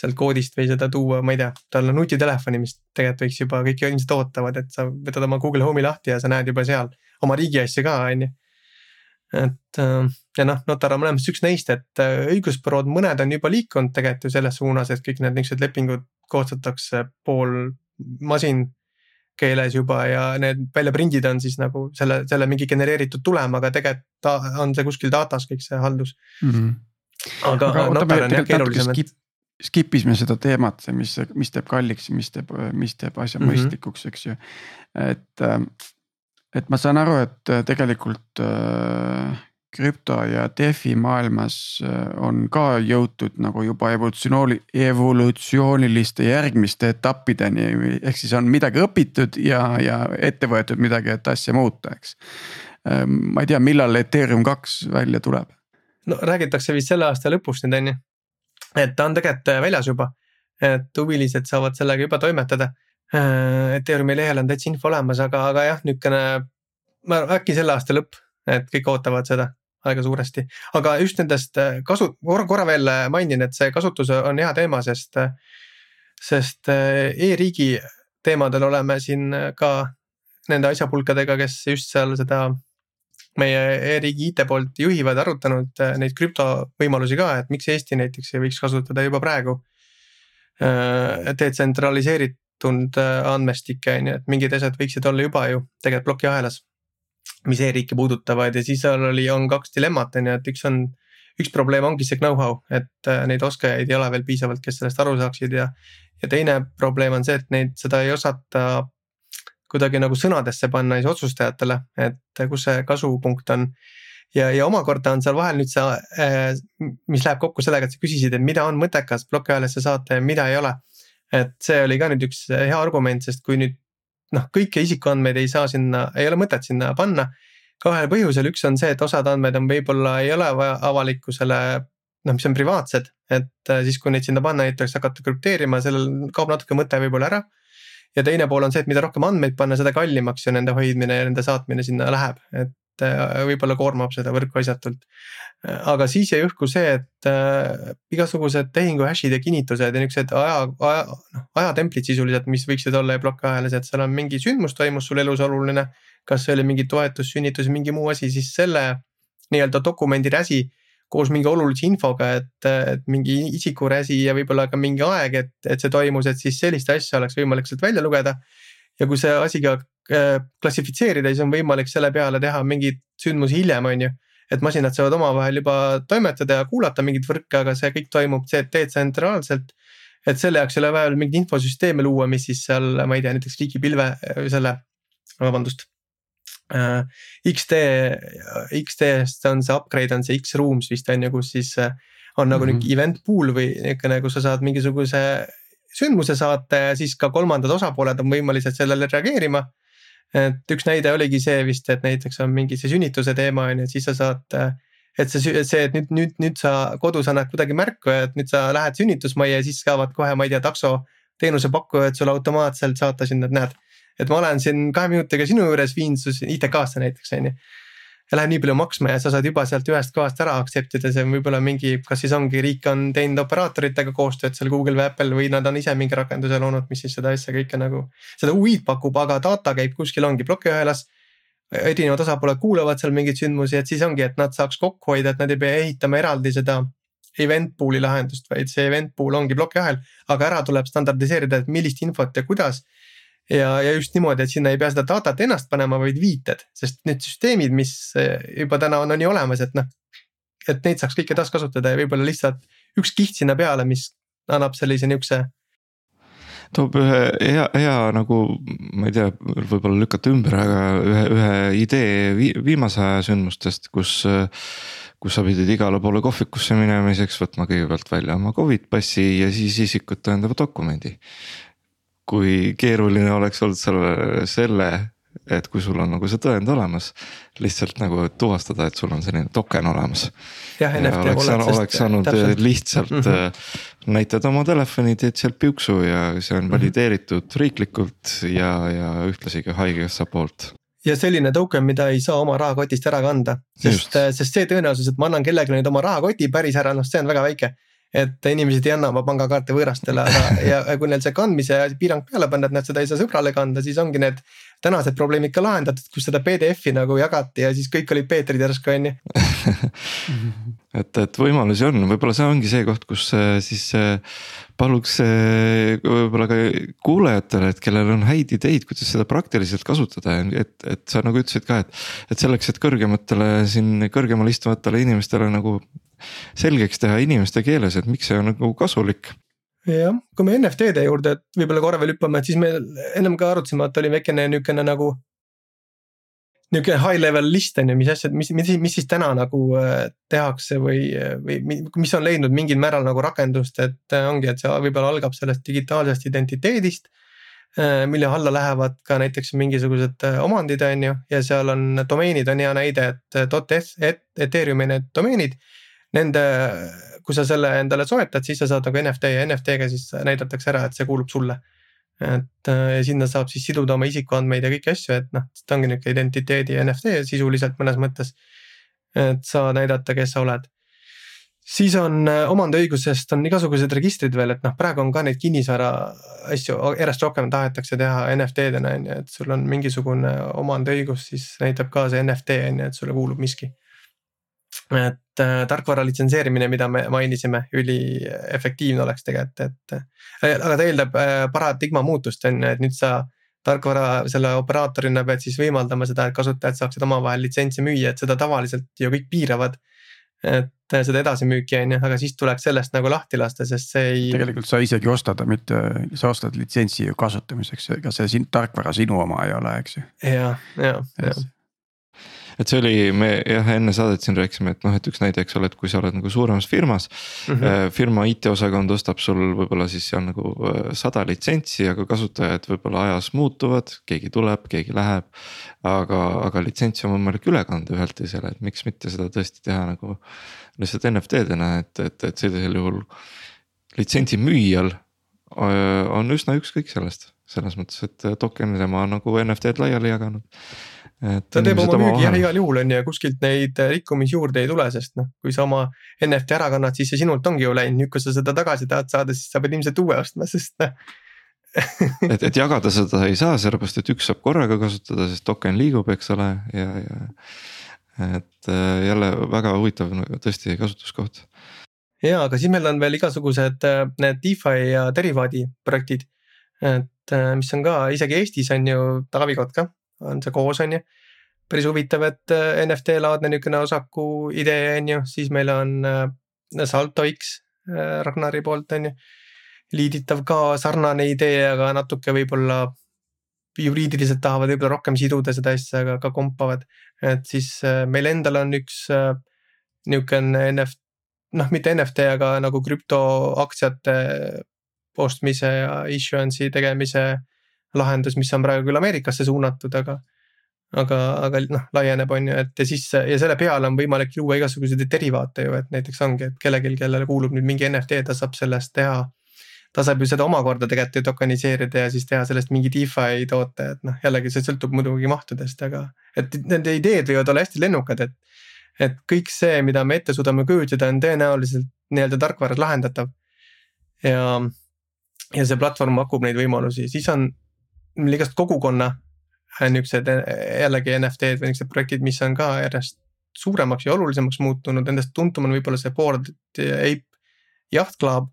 sealt koodist või seda tuua, ma ei tea, tal on nutitelefoni, mis tegelikult võiks juba kõik ilmselt ootavad, et sa võtad oma Google Home'i lahti ja sa näed juba seal oma riigi asju ka, on ju et äh, ja noh, notar on mõlemas üks neist, et äh, õigusbürood, mõned on juba liikunud tegelikult ju selles suunas, et kõik need niisugused lepingud koostatakse pool masin keeles juba ja need väljaprindid on siis nagu selle, selle mingi genereeritud tulem, aga tegelikult on see kuskil datas kõik see haldus mm. -hmm. aga, aga notar on jah keerulisem, et skip isime seda teemat, mis, mis teeb kalliks mis teeb, mis teeb asja mm -hmm. mõistlikuks, eks ju. et, et ma saan aru, et tegelikult äh, krüpto ja DeFi maailmas äh, on ka jõutud nagu juba evolutsiooni, evolutsiooniliste järgmiste etappideni, ehk siis on midagi õpitud ja, ja ette võetud midagi, et asja muuta, eks. Ähm, ma ei tea, millal Ethereum kaks välja tuleb? no räägitakse vist selle aasta lõpus nüüd on ju, et ta on tegelikult väljas juba, et huvilised saavad sellega juba toimetada. Äh, Ethereumi lehel on täitsa info olemas, aga, aga jah, niukene, äkki selle aasta lõpp, et kõik ootavad seda aega suuresti. aga just nendest kasu, korra, veel mainin, et see kasutus on hea teema, sest, sest e-riigi teemadel oleme siin ka nende asjapulkadega, kes just seal seda meie e-riigi IT poolt juhivad, arutanud äh, neid krüptovõimalusi ka, et miks Eesti näiteks ei võiks kasutada juba praegu äh, detsentraliseeritud äh, andmestikke on ju, et mingid asjad võiksid olla juba ju tegelikult plokiahelas. Mis e-riiki puudutavad ja siis seal oli, on kaks dilemmat on ju, et üks on, üks probleem ongi see know-how, et neid oskajaid ei ole veel piisavalt, kes sellest aru saaksid ja. ja teine probleem on see, et neid, seda ei osata kuidagi nagu sõnadesse panna siis otsustajatele, et kus see kasupunkt on. ja, ja omakorda on seal vahel nüüd see, äh, mis läheb kokku sellega, et sa küsisid, et mida on mõttekas plokiajalisse saata ja mida ei ole. et see oli ka nüüd üks hea argument, sest kui nüüd noh, kõiki isikuandmeid ei saa sinna, ei ole mõtet sinna panna. kahel põhjusel, üks on see, et osad andmed on võib-olla ei ole vaja avalikkusele noh, mis on privaatsed, et äh, siis, kui neid sinna panna, neid tuleks hakata krüpteerima, sellel kaob natuke mõte võib-olla ära ja teine pool on see, et mida rohkem andmeid panna, seda kallimaks ju nende hoidmine ja nende saatmine sinna läheb, et võib-olla koormab seda võrku asjatult. aga siis jäi õhku see, et äh, igasugused tehingu hash'id ja kinnitused ja niuksed aja, aja, noh ajatemplid sisuliselt, mis võiksid olla plokiahelas, et seal on mingi sündmus toimus sul elus oluline. kas see oli mingi toetus, sünnitus, mingi muu asi, siis selle nii-öelda dokumendi räsi koos mingi olulise infoga, et, et mingi isikuräsi ja võib-olla ka mingi aeg, et, et see toimus, et siis sellist asja oleks võimalik sealt välja lugeda. ja kui see asi ka äh, klassifitseerida, siis on võimalik selle peale teha mingeid sündmusi hiljem, on ju. et masinad saavad omavahel juba toimetada ja kuulata mingeid võrke, aga see kõik toimub detsentraalselt. et selle jaoks ei ole vaja mingeid infosüsteeme luua, mis siis seal, ma ei tea, näiteks riigipilve selle, vabandust äh, XD, XD-st on see upgrade on see X-Rooms vist on ju, kus siis äh, on nagu mm -hmm. nihuke event pool või niukene, kus sa saad mingisuguse sündmuse saata ja siis ka kolmandad osapooled on võimelised sellele reageerima. Et üks näide oligi see vist, et näiteks on mingi see sünnituse teema on ju, et siis sa saad. Et see, see, et nüüd, nüüd, nüüd sa kodus annad kuidagi märku, et nüüd sa lähed sünnitusmajja ja siis saavad kohe, ma ei tea, takso teenusepakkujad sulle automaatselt saata sinna, et näed et ma olen siin kahe minutiga sinu juures viinud su ITK-sse näiteks on ju. Läheb nii palju maksma ja sa saad juba sealt ühest kohast ära accept ida, see on võib-olla mingi, kas siis ongi riik on teinud operaatoritega koostööd seal Google või Apple või nad on ise mingi rakenduse loonud, mis siis seda asja kõike nagu. seda UI-d pakub, aga data käib kuskil ongi plokiühelas. Erinevad osapooled kuulavad seal mingeid sündmusi, et siis ongi, et nad saaks kokku hoida, et nad ei pea ehitama eraldi seda event pool'i lahendust, vaid see event pool ongi plokiahel, aga ära tuleb standardiseerida, et millist infot ja kuidas ja, ja just niimoodi, et sinna ei pea seda datat ennast panema, vaid viited, sest need süsteemid, mis eh, juba täna on, on ju olemas, et noh. et neid saaks kõike taaskasutada ja võib-olla lihtsalt üks kiht sinna peale, mis annab sellise nihukese toob ühe hea, hea nagu, ma ei tea, võib-olla lükata ümber, aga ühe, ühe idee vi, viimase aja sündmustest, kus. kus sa pidid igale poole kohvikusse minemiseks võtma kõigepealt välja oma Covid passi ja siis isikut tõendava dokumendi kui keeruline oleks olnud selle, selle, et kui sul on nagu see tõend olemas. lihtsalt nagu tuvastada, et sul on selline token olemas. jah, NFT oleks, wallet, oleks saanud täpselt. lihtsalt mm -hmm. näitad oma telefoni, teed sealt piuksu ja see on mhm. valideeritud mm -hmm. riiklikult ja, ja ühtlasi ka haigekassa poolt ja selline token, mida ei saa oma rahakotist ära kanda, sest, sest see tõenäosus, et ma annan kellelegi nüüd oma rahakoti päris ära, noh, see on väga väike et inimesed ei anna oma pangakaarte võõrastele, aga ja kui neil see kandmise piirang peale panna, et nad seda ei saa sõbrale kanda, siis ongi need tänased probleemid ka lahendatud, kus seda PDF-i nagu jagati ja siis kõik olid Peetrid järsku on ju et, et võimalusi on, võib-olla see ongi see koht, kus äh, siis äh, paluks äh, võib-olla ka kuulajatele, et kellel on häid ideid, kuidas seda praktiliselt kasutada, et, et sa nagu ütlesid ka, et. et selleks, et kõrgematele siin kõrgemal istuvatele inimestele nagu selgeks teha inimeste keeles, et miks see on nagu kasulik jah, kui me NFT-de juurde, võib-olla korra veel hüppame, et siis me ennem ka arutasime, et oli väikene niukene nagu. niuke high level list on ju, mis asjad, mis, mis, mis siis täna nagu äh, tehakse või, või mis on leidnud mingil määral nagu rakendust, et äh, ongi, et see võib-olla algab sellest digitaalsest identiteedist äh, mille alla lähevad ka näiteks mingisugused omandid, on ju, ja seal on domeenid on hea näide, et Ethereumi need domeenid nende, kui sa selle endale soetad, siis sa saad nagu NFT ja NFT-ga siis näidatakse ära, et see kuulub sulle. et äh, ja sinna saab siis siduda oma isikuandmeid ja kõiki asju, et noh, ta ongi nihuke identiteedi NFT sisuliselt mõnes mõttes. et sa näidata, kes sa oled siis on äh, omandiõigusest on igasugused registrid veel, et noh, praegu on ka neid kinnisvara asju järjest rohkem tahetakse teha NFT-dena on ju, et sul on mingisugune omandiõigus, siis näitab ka see NFT on ju, et sulle kuulub miski. Et äh, tarkvara litsenseerimine, mida me mainisime, üliefektiivne oleks tegelikult, et äh,. aga ta eeldab äh, paradigma muutust on ju, et nüüd sa tarkvara selle operaatorina pead siis võimaldama seda, et kasutajad saaksid omavahel litsentsi müüa, et seda tavaliselt ju kõik piiravad et seda edasimüüki on ju, aga siis tuleks sellest nagu lahti lasta, sest see ei. tegelikult sa isegi ostad, mitte sa ostad litsentsi ju kasutamiseks, ega see siin tarkvara sinu oma ei ole, eks ju. ja, ja, ja et see oli, me jah enne saadet siin rääkisime, et noh, et üks näide, eks ole, et kui sa oled nagu suuremas firmas mm. -hmm. firma IT-osakond ostab sul võib-olla siis seal nagu äh, sada litsentsi, aga kasutajad võib-olla ajas muutuvad, keegi tuleb, keegi läheb. aga, aga litsentsi on võimalik üle kanda ühelt teisele, et miks mitte seda tõesti teha nagu lihtsalt NFT-dena, et, et, et sellisel juhul litsentsi müüjal äh, on üsna ükskõik sellest, selles mõttes, et token tema on nagu NFT-d laiali jaganud ta teeb oma müügi jah igal juhul on ju ja kuskilt neid äh, rikkumisi juurde ei tule, sest noh, kui sa oma NFT ära kannad, siis see sinult ongi ju läinud, nüüd kui sa seda tagasi tahad saada, siis sa pead ilmselt uue ostma, sest noh et, et jagada seda ei saa, sellepärast et üks saab korraga kasutada, sest token liigub, eks ole, ja, ja. et äh, jälle väga huvitav no, tõesti kasutuskoht. ja, aga siis meil on veel igasugused äh, need DeFi ja derivaadi projektid. et mis on ka isegi Eestis on ju Taavi Kotka on see koos, on ju. päris huvitav, et äh, NFT laadne niisugune osaku idee on ju, siis meil on äh, Salto X äh, Ragnari poolt on ju. liiditav ka sarnane idee, aga natuke võib-olla juriidiliselt tahavad võib-olla rohkem siduda seda asja, aga ka kompavad. et siis meil endal on üks niisugune NFT, noh mitte NFT, aga nagu krüptoaktsiate ostmise ja issuance'i tegemise lahendus, mis on praegu küll Ameerikasse suunatud, aga. aga, aga noh, laieneb, on ju, et ja siis ja selle peale on võimalik luua igasuguseid derivaate ju, et näiteks ongi, et kellelgi, kellele kuulub nüüd mingi NFT, ta saab sellest teha. ta saab ju seda omakorda tegelikult ju tokeniseerida ja siis teha sellest mingi DeFi toote, et noh, jällegi see sõltub muidugi mahtudest, aga. et nende ideed võivad olla hästi lennukad, et. et kõik see, mida me ette suudame kujutleda, on tõenäoliselt nii-öelda tarkvaras lahendatav. ja, ja see platvorm pakub neid võimalusi, siis on igast kogukonna äh, niuksed äh, jällegi NFT-d või niuksed projektid, mis on ka järjest suuremaks ja olulisemaks muutunud, nendest tuntum on võib-olla see Bored Ape Yacht Club.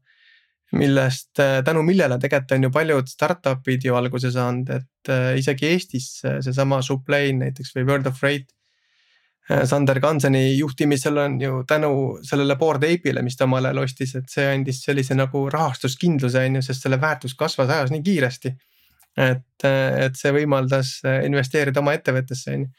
millest äh, tänu millele tegelikult on ju paljud startup'id ju alguse saanud, et isegi Eestis seesama Sublane näiteks või World of Freight. Sander Kanseni juhtimisel on ju tänu sellele Bored Ape'ile, mis ta omal ajal ostis, et see andis sellise nagu rahastuskindluse on ju, sest selle väärtus kasvas ajas nii kiiresti et, et see võimaldas investeerida oma ettevõttesse on ju.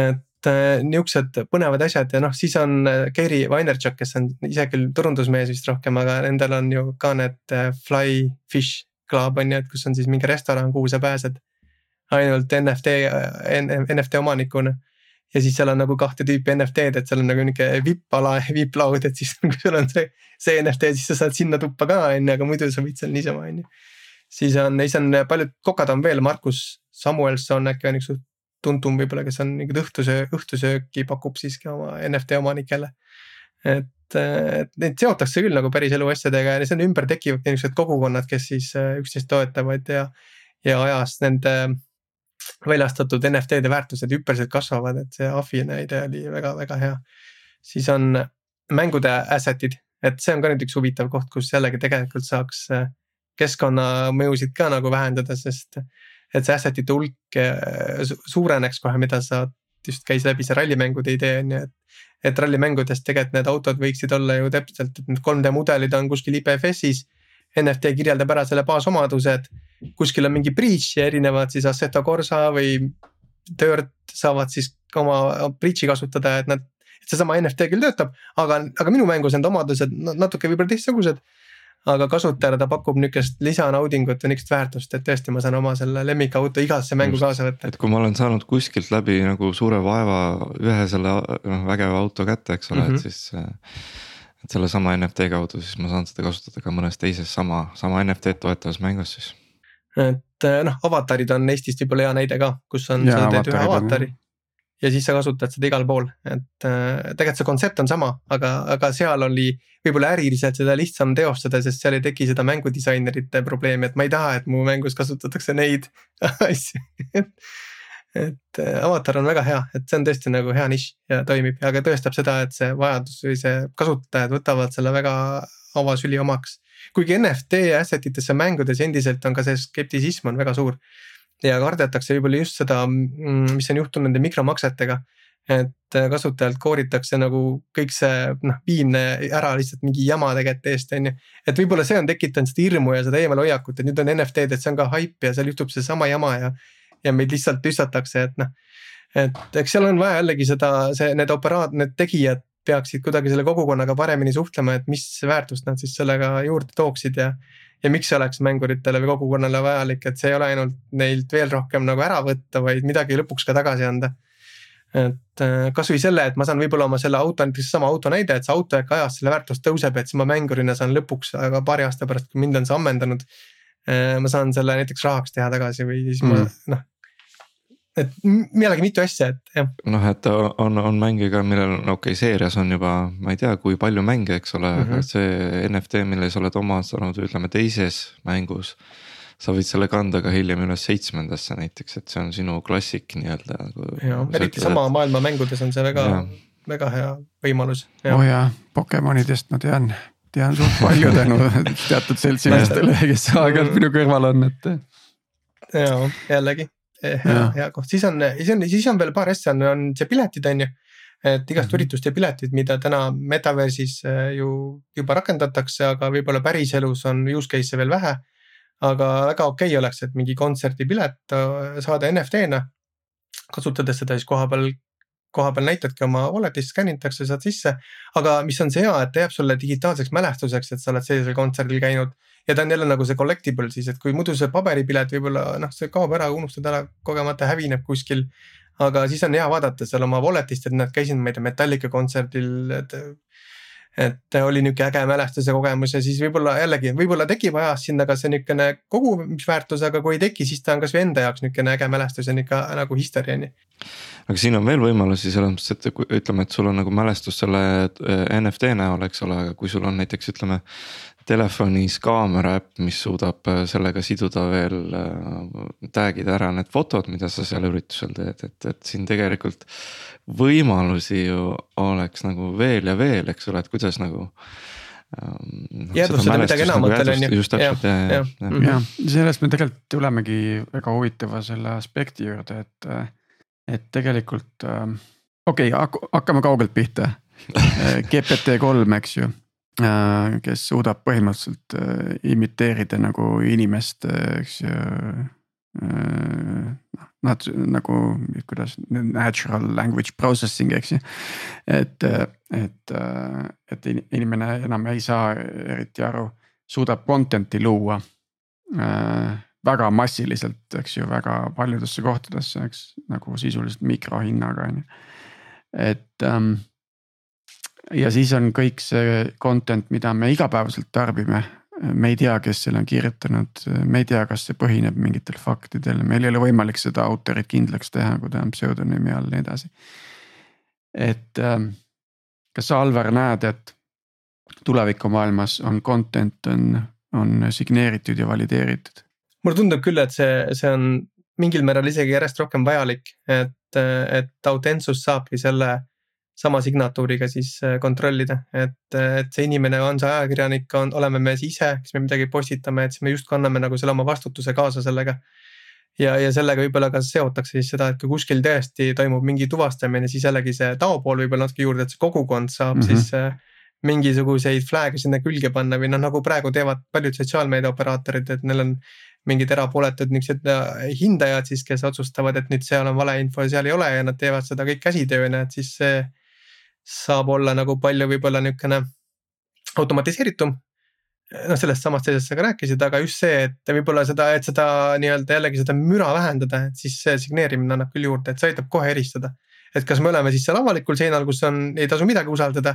et äh, nihukesed põnevad asjad ja noh, siis on Gary äh, Vaynerchuk, kes on ise küll turundusmees vist rohkem, aga nendel on ju ka need äh, Fly Fish Club on ju, et kus on siis mingi restoran, kuhu sa pääsed. ainult NFT, NFT omanikuna ja siis seal on nagu kahte tüüpi NFT-d, et seal on nagu nihuke vipp-ala ja vipp-laud, et siis kui sul on see, see NFT, siis sa saad sinna tuppa ka on ju, aga muidu sa võid seal niisama on ju siis on, neis on paljud kokad on veel, Markus Samuelson äkki on üks tuntum võib-olla, kes on mingit õhtusöö, õhtusööki pakub siiski oma NFT omanikele. et, et neid seotakse küll nagu päris elu asjadega ja selle ümber tekivad niisugused kogukonnad, kes siis äh, üksteist toetavad ja, ja ajas nende väljastatud NFT-de väärtused hüppeliselt kasvavad, et see AFI näide oli väga-väga hea. siis on mängude asset'id, et see on ka nüüd üks huvitav koht, kus jällegi tegelikult saaks äh, keskkonnamõjusid ka nagu vähendada, sest. et see asset'ite hulk äh, suureneks kohe, mida sa, just käis läbi see rallimängude idee on ju, et. et rallimängudes tegelikult need autod võiksid olla ju täpselt, et need 3D mudelid on kuskil IPFS-is. NFT kirjeldab ära selle baasomadused, kuskil on mingi breach ja erinevad siis Assetto Corsa või Dirt saavad siis oma breach'i kasutada, et nad et seesama NFT küll töötab, aga, aga minu mängus need omadused natuke võib-olla teistsugused aga kasutajale ta pakub niukest lisanaudingut ja niukest väärtust, et tõesti, ma saan oma selle lemmikauto igasse mängu Just, kaasa võtta. et kui ma olen saanud kuskilt läbi nagu suure vaeva ühe selle noh vägeva auto kätte, eks ole mm, -hmm. et mhm. siis. Äh, et sellesama NFT kaudu, siis ma saan seda kasutada ka mõnes teises sama, sama NFT-d toetavas mängus siis. et äh, noh, avatarid on Eestist võib-olla hea näide ka, kus on, sa teed ühe avatari ja siis sa kasutad seda igal pool, et äh, tegelikult see kontsept on sama, aga, aga seal oli võib-olla äriliselt seda lihtsam teostada, sest seal ei teki seda mängudisainerite probleemi, et ma ei taha, et mu mängus kasutatakse neid asju. Et äh, avatar on väga hea, et see on tõesti nagu hea nišš ja toimib ja ka tõestab seda, et see vajadus või see kasutajad võtavad selle väga avasüli omaks. kuigi NFT asset itesse mängudes endiselt on ka see skeptisism on väga suur ja kardetakse võib-olla just seda, mm, mis on juhtunud nende mikromaksetega. et äh, kasutajalt kooritakse nagu kõik see noh, viimne ära lihtsalt mingi jama tegelikult eest, on ju. et võib-olla see on tekitanud seda hirmu ja seda eemalhoiakut, et nüüd on NFT-d, et see on ka haip ja seal juhtub seesama jama ja. ja meid lihtsalt tüstatakse, et noh. et eks seal on vaja jällegi seda, see, need operaat-, need tegijad peaksid kuidagi selle kogukonnaga paremini suhtlema, et mis väärtust nad siis sellega juurde tooksid ja ja miks see oleks mänguritele või kogukonnale vajalik, et see ei ole ainult neilt veel rohkem nagu ära võtta, vaid midagi lõpuks ka tagasi anda. et äh, kasvõi selle, et ma saan võib-olla oma selle auto, näiteks seesama auto näide, et see auto äkki ajas selle väärtus tõuseb, et siis ma mängurina saan lõpuks, aga paari aasta pärast, kui mind on see ammendanud. Äh, ma saan selle näiteks rahaks teha tagasi või siis mm. ma noh et millalgi mitu asja, et jah. noh, et on, on mänge ka, millel okei okay, seerias on juba, ma ei tea, kui palju mänge, eks ole mm, -hmm. aga mhm. see NFT, mille sa oled omastanud, ütleme teises mängus. sa võid selle kanda ka hiljem üles seitsmendasse näiteks, et see on sinu klassik nii-öelda. Jah, eriti sama et... maailma mängudes on see väga, väga hea võimalus. oh jaa, Pokemonidest ma tean, tean suht palju tänu teatud seltsimeestele, kes aeg-ajalt minu kõrval on, et. jaa, jällegi hea, hea koht, siis on, siis on, siis on veel paar asja, on, on see piletid, on ju. et igast mm -hmm. ürituste piletid, mida täna metaversis äh, ju juba rakendatakse, aga võib-olla päriselus on use case'e veel vähe. aga väga okei okay oleks, et mingi kontserdipilet äh, saada NFT-na. kasutades seda siis kohapeal kohapeal näitadki oma wallet'is, skännitakse, saad sisse. aga mis on see hea, et ta jääb sulle digitaalseks mälestuseks, et sa oled sellisel kontserdil käinud ja ta on jälle nagu see collectible siis, et kui muidu see paberipilet võib-olla noh, see kaob ära, unustad ära, kogemata hävineb kuskil. aga siis on hea vaadata seal oma wallet'ist, et näed, käisin, ma ei tea, Metallica kontserdil, et. et oli nihuke äge mälestus ja kogemus ja siis võib-olla jällegi, võib-olla tekib ajas sinna ka see nihukene kogumisväärtus, aga kui ei teki, siis ta on kasvõi enda jaoks nihukene äge mälestus ja nihuke nagu history on ju aga siin on veel võimalusi selles mõttes, et ütleme, et sul on nagu mälestus selle äh, NFT näol, eks ole, aga kui sul on näiteks ütleme telefonis kaamera äpp, mis suudab äh, sellega siduda veel äh, tag ida ära need fotod, mida sa seal üritusel teed, et, et siin tegelikult. võimalusi ju oleks nagu veel ja veel, eks ole, et kuidas nagu ähm, jäädvustada midagi enamat veel on ju. just täpselt ja, ja, ja, ja. Jah, sellest me tegelikult tulemegi väga huvitava selle aspekti juurde, et, et tegelikult ähm, okei okay,, hakkame kaugelt pihta GPT kolm, eks ju Äh, kes suudab põhimõtteliselt äh, imiteerida nagu inimest, äh, eks ju. noh, nad nagu, kuidas natural language processing, eks ju. et, et, et inimene enam ei saa eriti aru, suudab content'i luua väga massiliselt, eks ju, väga paljudesse kohtadesse, eks nagu sisuliselt mikrohinnaga on ju. et ähm, ja siis on kõik see content, mida me igapäevaselt tarbime. me ei tea, kes selle on kirjutanud, me ei tea, kas see põhineb mingitel faktidel, meil ei ole võimalik seda autorit kindlaks teha, kui ta on pseudonüümi all ja nii edasi. et ähm, kas sa, Alvar, näed, et tulevikumaailmas on content on, on signeeritud ja valideeritud? mulle tundub küll, et see, see on mingil määral isegi järjest rohkem vajalik, et, et autentsus saabki selle sama signatuuriga siis äh, kontrollida, et, et see inimene on see ajakirjanik, on, oleme me siis ise, kes me midagi postitame, et siis me justkui anname nagu selle oma vastutuse kaasa sellega. ja, ja sellega võib-olla ka seotakse siis seda, et kui kuskil tõesti toimub mingi tuvastamine, siis jällegi see tao pool võib-olla natuke juurde, et see kogukond saab mm -hmm. siis äh, mingisuguseid flag'e sinna külge panna või noh, nagu praegu teevad paljud sotsiaalmeedia operaatorid, et neil on mingid erapooletud äh, hindajad siis, kes otsustavad, et nüüd seal on valeinfo ja seal ei ole ja nad teevad seda kõik käsitööna, et siis see saab olla nagu palju võib-olla niisugune automatiseeritum. noh, sellest samast asjast sa ka rääkisid, aga just see, et võib-olla seda, et seda nii-öelda jällegi seda müra vähendada, et siis see signeerimine annab küll juurde, et see aitab kohe eristada. et kas me oleme siis seal avalikul seinal, kus on, ei tasu midagi usaldada.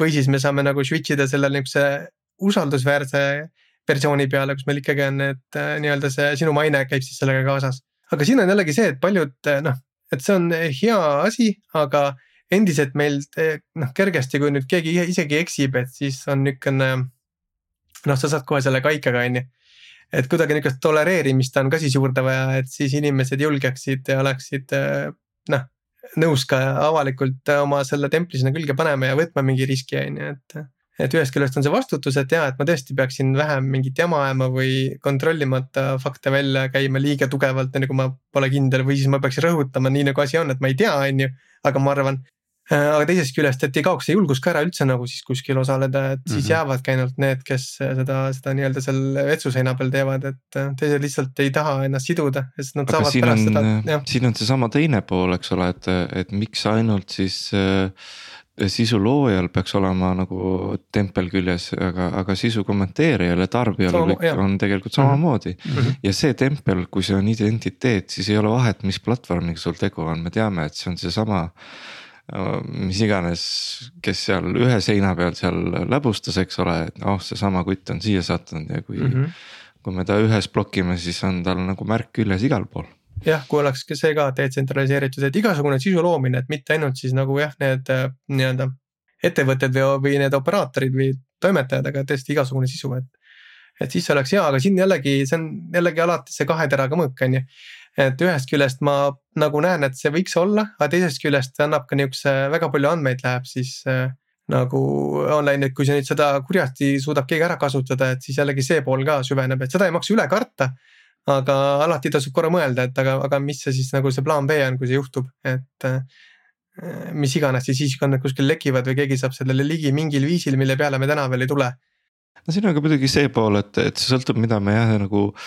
või siis me saame nagu switch ida selle niisuguse usaldusväärse versiooni peale, kus meil ikkagi on need nii-öelda see sinu maine käib siis sellega kaasas. aga siin on jällegi see, et paljud noh et see on hea asi, aga endiselt meil noh, kergesti, kui nüüd keegi isegi eksib, et siis on niisugune. noh, sa saad kohe selle kaikega, on ju. et kuidagi niisugust tolereerimist on ka siis juurde vaja, et siis inimesed julgeksid ja oleksid noh nõus ka avalikult oma selle templi sinna külge panema ja võtma mingi riski, on ju, et et ühest küljest on see vastutus, et jaa, et ma tõesti peaksin vähem mingit jama ajama või kontrollimata fakte välja käima liiga tugevalt, enne kui ma pole kindel või siis ma peaks rõhutama nii nagu asi on, et ma ei tea, on ju. aga ma arvan, aga teisest küljest, et ei kaoks see julgus ka ära üldse nagu siis kuskil osaleda, et siis mm -hmm. jäävadki ainult need, kes seda, seda nii-öelda seal vetsuseina peal teevad, et äh, teised lihtsalt ei taha ennast siduda, sest nad aga saavad pärast on, seda, jah. siin on seesama teine pool, eks ole, et, et miks ainult siis äh, sisu loojal peaks olema nagu tempel küljes, aga, aga sisu kommenteerijal ja tarbijal Sama, kõik, on tegelikult samamoodi mm. -hmm. ja see tempel, kui see on identiteet, siis ei ole vahet, mis platvormiga sul tegu on, me teame, et see on seesama. Mis iganes, kes seal ühe seina peal seal läbustas, eks ole, et noh, seesama kutt on siia sattunud ja kui mm. -hmm. kui me ta ühes blokime, siis on tal nagu märk küljes igal pool jah, kui oleks ka see ka detsentraliseeritud, et igasugune sisu loomine, et mitte ainult siis nagu jah, need äh, nii-öelda ettevõtted või, või need operaatorid või toimetajad, aga tõesti igasugune sisu, et. et siis see oleks hea, aga siin jällegi, see on jällegi alati see kahe teraga mõõk, on ju. Et ühest küljest ma nagu näen, et see võiks olla, aga teisest küljest annab ka niukse väga palju andmeid läheb siis äh, nagu online, et kui sa nüüd seda kurjasti suudab keegi ära kasutada, et siis jällegi see pool ka süveneb, et seda ei maksa üle karta aga alati tasub korra mõelda, et aga, aga mis see siis nagu see plaan B on, kui see juhtub, et äh, mis iganes siis isikuandmed kuskil lekivad või keegi saab sellele ligi mingil viisil, mille peale me täna veel ei tule. no siin on ka muidugi see pool, et, et see sõltub, mida me jah nagu äh,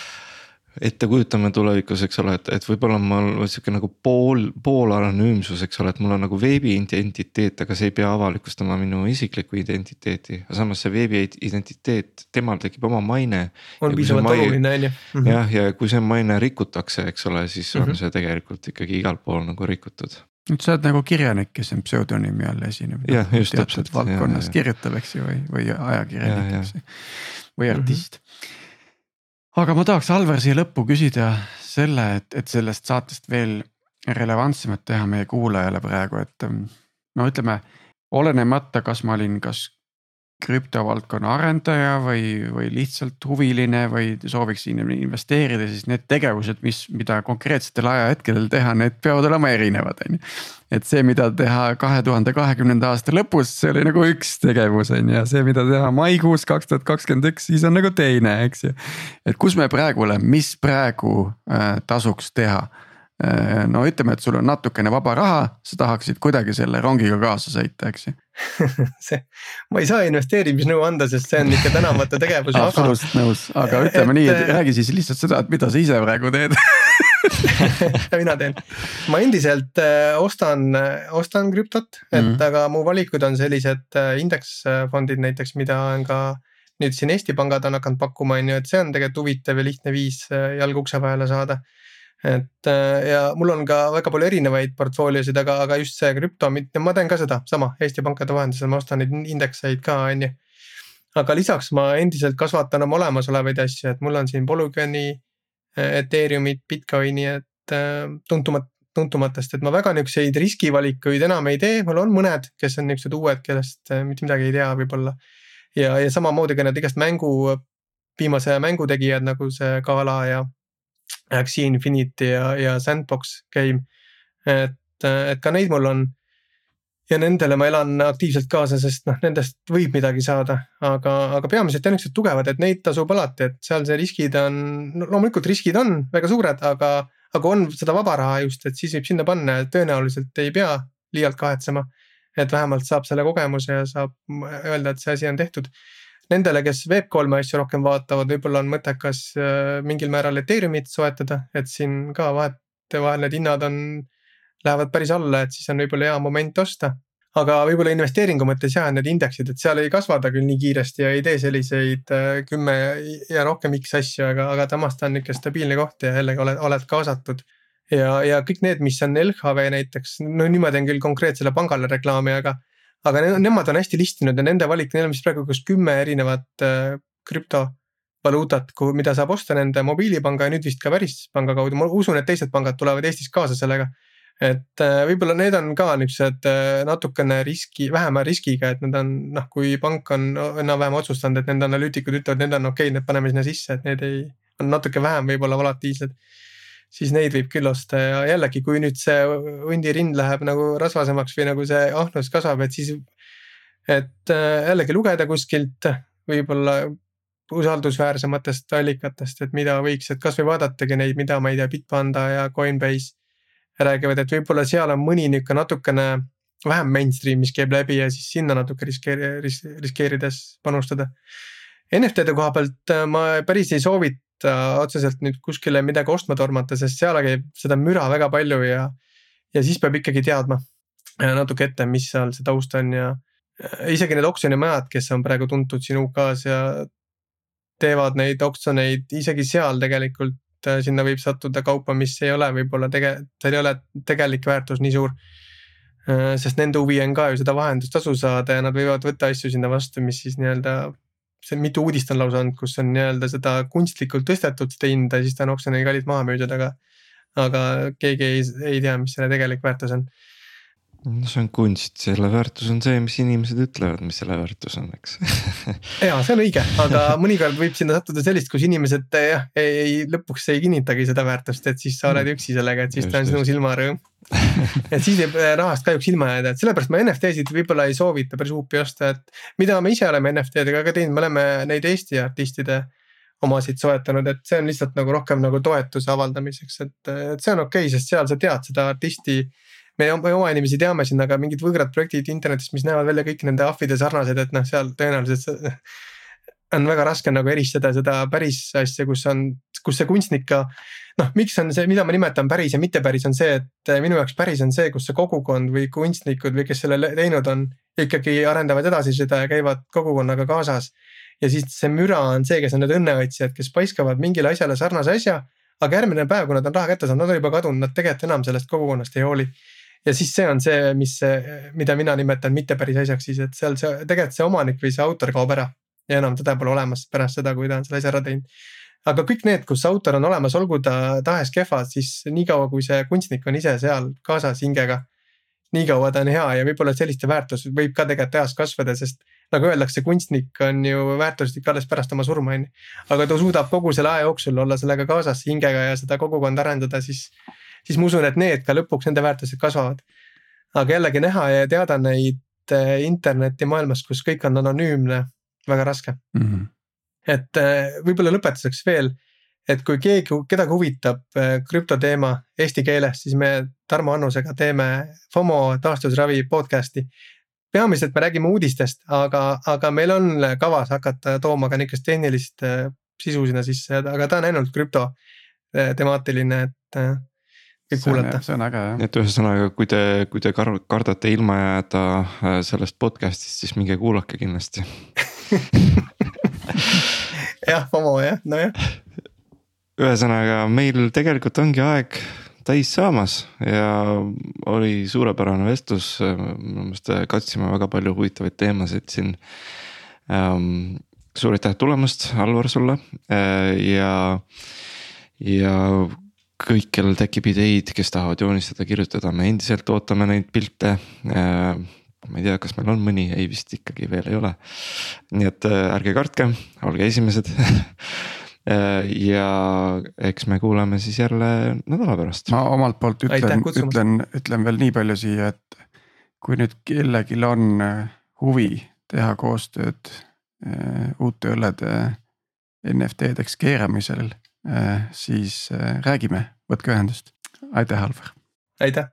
ette kujutame tulevikus, eks ole, et, et võib-olla mul sihuke nagu pool, poolanonüümsus, eks ole, et mul on nagu veebi identiteet, aga see ei pea avalikustama minu isiklikku identiteeti. aga samas see veebi identiteet, temal tekib oma maine. on piisavalt oluline, on ju. Mhm. jah, ja kui see maine rikutakse, eks ole, siis mm -hmm. on mhm. see tegelikult ikkagi igal pool nagu rikutud nüüd sa oled nagu kirjanik, kes on pseudonüümi all esineb. jah, just täpselt. valdkonnas ja, kirjutab, eks ju, või, või ajakirjanik, eks ju, või artist mm. -hmm aga ma tahaks Alvar siia lõppu küsida selle, et, et sellest saatest veel relevantsemat teha meie kuulajale praegu, et no ütleme, olenemata, kas ma olin kas krüptovaldkonna arendaja või, või lihtsalt huviline või sooviks investeerida, siis need tegevused, mis, mida konkreetsetel ajahetkedel teha, need peavad olema erinevad, on ju. et see, mida teha kahe tuhande kahekümnenda aasta lõpus, see oli nagu üks tegevus on ju ja see, mida teha maikuus kaks tuhat kakskümmend üks, siis on nagu teine, eks ju. et kus me praegu oleme, mis praegu äh, tasuks teha no ütleme, et sul on natukene vaba raha, sa tahaksid kuidagi selle rongiga kaasa sõita, eks ju. See, ma ei saa investeerimisnõu anda, sest see on ikka tänamatu tegevus absoluutselt nõus, aga ütleme et, nii, et äh, räägi siis lihtsalt seda, et mida sa ise praegu teed. Mina teen, ma endiselt äh, ostan, ostan krüptot, et mm -hmm. aga mu valikud on sellised indeksfondid näiteks, mida on ka nüüd siin Eesti pangad on hakanud pakkuma, on ju, et see on tegelikult huvitav ja lihtne viis jalg ukse vahele saada et äh, ja mul on ka väga palju erinevaid portfooliosid, aga, aga just see krüpto, ma teen ka seda sama Eesti pankade vahendusel, ma ostan neid indekseid ka, on ju. aga lisaks ma endiselt kasvatan oma olemasolevaid asju, et mul on siin Polygoni, äh, Ethereumit, Bitcoini, et äh, tuntumat, tuntumatest, et ma väga niukseid riskivalikuid enam ei tee, mul on mõned, kes on niuksed uued, kellest mitte midagi ei tea võib-olla. ja, ja samamoodi ka need igast mängu, viimase aja mängutegijad nagu see Gala ja Axie Infinity ja, ja Sandbox game. et, et ka neid mul on. ja nendele ma elan aktiivselt kaasa, sest noh, nendest võib midagi saada, aga, aga peamiselt on niisugused tugevad, et neid tasub alati, et seal see riskid on no,, loomulikult riskid on väga suured, aga, aga on seda vaba raha just, et siis võib sinna panna ja tõenäoliselt ei pea liialt kahetsema. et vähemalt saab selle kogemuse ja saab öelda, et see asi on tehtud nendele, kes Web3 asju rohkem vaatavad, võib-olla on mõttekas äh, mingil määral Ethereumit soetada, et siin ka vahetevahel need hinnad on, lähevad päris alla, et siis on võib-olla hea moment osta. aga võib-olla investeeringu mõttes jah, need indeksid, et seal ei kasva ta küll nii kiiresti ja ei tee selliseid äh, kümme ja rohkem X asju, aga, aga samas ta on nihuke stabiilne koht ja jällegi oled, oled kaasatud ja, ja kõik need, mis on LHV näiteks, no niimoodi on küll konkreetsele pangale reklaami, aga aga ne nemad on hästi listinud ja nende valik, neil on vist praegu kas kümme erinevat äh, krüptovaluutat, kuhu, mida saab osta nende mobiilipanga ja nüüd vist ka välispanga kaudu, ma usun, et teised pangad tulevad Eestis kaasa sellega. et äh, võib-olla need on ka niuksed äh, natukene riski, vähema riskiga, et need on noh, kui pank on enam-vähem otsustanud, et nende analüütikud ütlevad, need on okei okay,, need paneme sinna sisse, et need ei, on natuke vähem võib-olla volatiilsed. Siis neid võib küll osta ja jällegi, kui nüüd see hundirind läheb nagu rasvasemaks või nagu see ahnus kasvab, et siis. et äh, jällegi lugeda kuskilt võib-olla usaldusväärsematest allikatest, et mida võiks, et kasvõi vaadatagi neid, mida ma ei tea, Bitpanda ja Coinbase räägivad, et võib-olla seal on mõni nihuke natukene vähem mainstream, mis käib läbi ja siis sinna natuke riskeeri-, ris-, riskeerides panustada. NFT-de koha pealt äh, ma päris ei soovita otseselt nüüd kuskile midagi ostma tormata, sest seal käib seda müra väga palju ja. ja siis peab ikkagi teadma äh, natuke ette, mis seal see taust on ja äh, isegi need oksjonimajad, kes on praegu tuntud siin UK-s ja teevad neid oksjoneid, isegi seal tegelikult äh, sinna võib sattuda kaupa, mis ei ole võib-olla tege-, seal ei ole tegelik väärtus nii suur. Äh, sest nende huvi on ka ju seda vahendustasu saada ja nad võivad võtta asju sinna vastu, mis siis nii-öelda. See mitu uudist on lausa olnud, kus on nii-öelda seda kunstlikult tõstetud seda hinda ja siis ta on oksjonil kallid maha müüdud, aga. aga keegi ei, ei tea, mis selle tegelik väärtus on no see on kunst, selle väärtus on see, mis inimesed ütlevad, mis selle väärtus on, eks ja see on õige, aga mõnikord võib sinna sattuda sellist, kus inimesed jah, ei lõpuks ei kinnitagi seda väärtust, et siis sa oled mm. üksi sellega, et siis just, ta on sinu silmarõõm et siis võib rahast kahjuks ilma jääda, et sellepärast ma NFT-sid võib-olla ei soovita päris huupi osta, et. mida me ise oleme NFT-dega ka teinud, me oleme neid Eesti artistide omasid soetanud, et see on lihtsalt nagu rohkem nagu toetuse avaldamiseks, et, et see on okei okay,, sest seal sa tead seda artisti me oma inimesi teame siin, aga mingid võõrad projektid internetis, mis näevad välja kõik nende ahvide sarnased, et noh, seal tõenäoliselt on väga raske nagu eristada seda päris asja, kus on, kus see kunstnik ka. noh, miks on see, mida ma nimetan päris ja mitte päris, on see, et minu jaoks päris on see, kus see kogukond või kunstnikud või kes selle teinud on. ikkagi arendavad edasi seda ja käivad kogukonnaga kaasas. ja siis see müra on see, kes on need õnneotsijad, kes paiskavad mingile asjale sarnase asja. aga järgmine päev, kui nad on raha kätte saanud, nad on juba kadunud, nad tegelikult enam sellest kogukonnast ei hooli ja siis see on see, mis, mida mina nimetan mitte päris asjaks siis, et seal see tegelikult see omanik või see autor kaob ära. ja enam teda pole olemas pärast seda, kui ta on selle asja ära teinud. aga kõik need, kus autor on olemas, olgu ta tahes kehva, siis niikaua kui see kunstnik on ise seal kaasas hingega. nii kaua ta on hea ja võib-olla selliste väärtus võib ka tegelikult eas kasvada, sest nagu öeldakse, kunstnik on ju väärtuslik alles pärast oma surma, on ju. aga ta suudab kogu selle aja jooksul olla sellega kaasas hingega ja seda kogukonda arendada, siis siis ma usun, et need ka lõpuks nende väärtused kasvavad. aga jällegi näha ja teada neid eh, internetimaailmas, kus kõik on anonüümne, väga raske mm. -hmm. et eh, võib-olla lõpetuseks veel, et kui keegi, kedagi huvitab eh, krüptoteema eesti keeles, siis me Tarmo Annusega teeme FOMO taastusravi podcast'i peamiselt me räägime uudistest, aga, aga meil on kavas hakata tooma ka niukest tehnilist sisu sinna sisse, aga ta on ainult krüpto temaatiline, et kõik kuulata. see on äge jah. et ühesõnaga, kui te, kui te kardate ilma jääda äh, sellest podcast'ist, siis minge kuulake kindlasti jah, FOMO jah, nojah. ühesõnaga, meil tegelikult ongi aeg täis saamas ja oli suurepärane vestlus, minu meelest katsime väga palju huvitavaid teemasid siin ähm,. suur aitäh tulemast, Alvar sulle äh, ja, ja kõik, kellel tekib ideid, kes tahavad joonistada, kirjutada, me endiselt ootame neid pilte. Äh, ma ei tea, kas meil on mõni, ei vist ikkagi veel ei ole. nii et äh, ärge kartke, olge esimesed äh, ja eks me kuuleme siis jälle nädala pärast. ma omalt poolt ütlen, ütlen, ütlen veel nii palju siia, et kui nüüd kellelgi on huvi teha koostööd uute õllede NFT-deks keeramisel siis äh, räägime, võtke ühendust. aitäh, Alvar. aitäh.